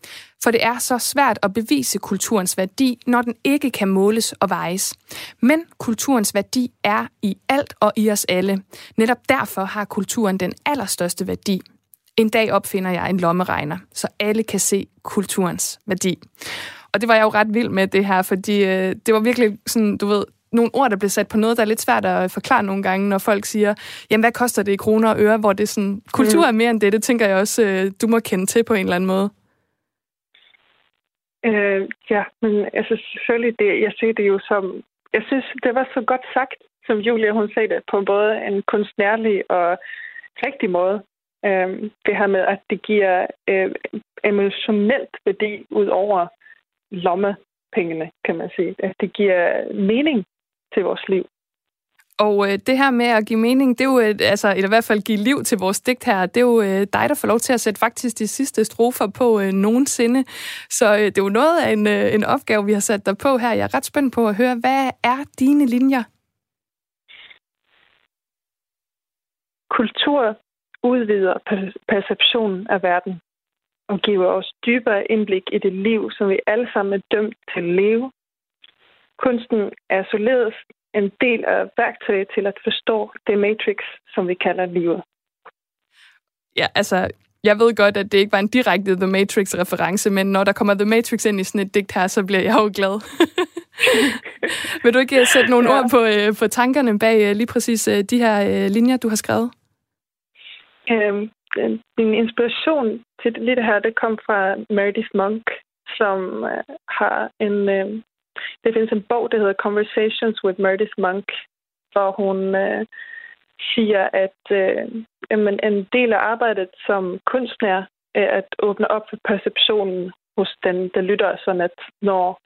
For det er så svært at bevise kulturens værdi, når den ikke kan måles og vejes. Men kulturens værdi er i alt og i os alle. Netop derfor har kulturen den allerstørste værdi. En dag opfinder jeg en lommeregner, så alle kan se kulturens værdi. Og det var jeg jo ret vild med det her, fordi øh, det var virkelig sådan, du ved, nogle ord, der bliver sat på noget, der er lidt svært at forklare nogle gange, når folk siger, jamen hvad koster det i kroner og øre, hvor det er sådan, kultur er mere end det, det tænker jeg også, øh, du må kende til på en eller anden måde. Øh, ja, men altså selvfølgelig, det, jeg ser det jo som, jeg synes, det var så godt sagt, som Julia hun sagde det, på både en kunstnærlig og rigtig måde. Øh, det her med, at det giver øh, emotionelt værdi ud over lommepengene, kan man sige. At det giver mening til vores liv. Og øh, det her med at give mening, det er jo, et, altså, eller i hvert fald give liv til vores digt her, det er jo øh, dig, der får lov til at sætte faktisk de sidste strofer på øh, nogensinde. Så øh, det er jo noget af en, øh, en opgave, vi har sat dig på her. Jeg er ret spændt på at høre, hvad er dine linjer? Kultur udvider perceptionen af verden og giver os dybere indblik i det liv, som vi alle sammen er dømt til at leve Kunsten er således en del af værktøjet til at forstå det matrix, som vi kalder livet. Ja, altså, jeg ved godt, at det ikke var en direkte The Matrix-reference, men når der kommer The Matrix ind i sådan et digt her, så bliver jeg jo glad. Vil du ikke øh, sætte nogle ja. ord på, øh, på tankerne bag øh, lige præcis de her linjer, du har skrevet? Øhm, min inspiration til det her, det kom fra Meredith Monk, som har en det findes en bog, der hedder Conversations with Meredith Monk, hvor hun øh, siger, at øh, en del af arbejdet som kunstner er at åbne op for perceptionen hos den, der lytter, sådan at når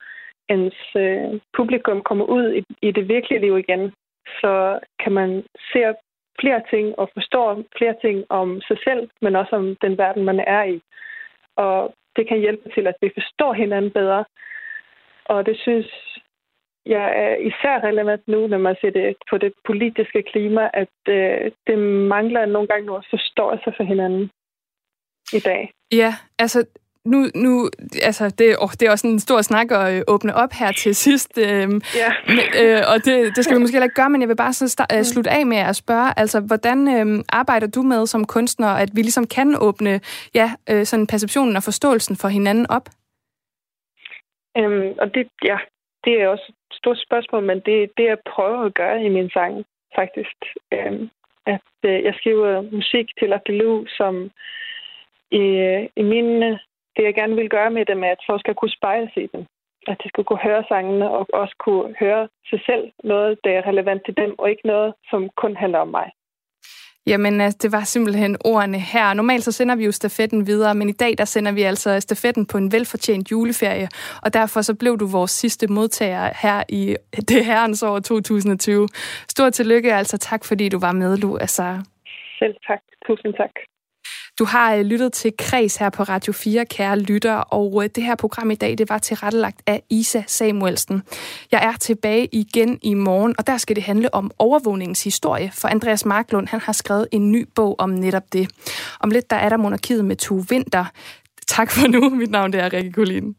ens øh, publikum kommer ud i, i det virkelige liv igen, så kan man se flere ting og forstå flere ting om sig selv, men også om den verden, man er i. Og det kan hjælpe til, at vi forstår hinanden bedre, og det synes jeg er især relevant nu, når man ser det på det politiske klima, at øh, det mangler nogle gange noget forståelse for hinanden i dag. Ja, altså nu, nu altså det, oh, det er også en stor snak at øh, åbne op her til sidst, øh, ja. men, øh, og det, det skal vi måske heller ikke gøre, men jeg vil bare så start, øh, slutte af med at spørge, altså hvordan øh, arbejder du med som kunstner, at vi ligesom kan åbne ja, øh, sådan perceptionen og forståelsen for hinanden op? Øhm, og det, ja, det er også et stort spørgsmål, men det det, jeg prøver at gøre i min sang, faktisk. Øhm, at øh, jeg skriver musik til Akelou, som i, øh, i mine, det jeg gerne vil gøre med dem, er, at folk skal kunne spejle sig i dem. At de skal kunne høre sangene og også kunne høre sig selv noget, der er relevant til dem, og ikke noget, som kun handler om mig. Jamen, altså, det var simpelthen ordene her. Normalt så sender vi jo stafetten videre, men i dag der sender vi altså stafetten på en velfortjent juleferie, og derfor så blev du vores sidste modtager her i det herrens år 2020. Stort tillykke, altså tak fordi du var med, Lu Azar. Selv tak. Tusind tak. Du har øh, lyttet til Kreds her på Radio 4, kære lytter, og øh, det her program i dag, det var tilrettelagt af Isa Samuelsen. Jeg er tilbage igen i morgen, og der skal det handle om overvågningens historie, for Andreas Marklund, han har skrevet en ny bog om netop det. Om lidt, der er der monarkiet med to vinter. Tak for nu. Mit navn det er Rikke Kulin.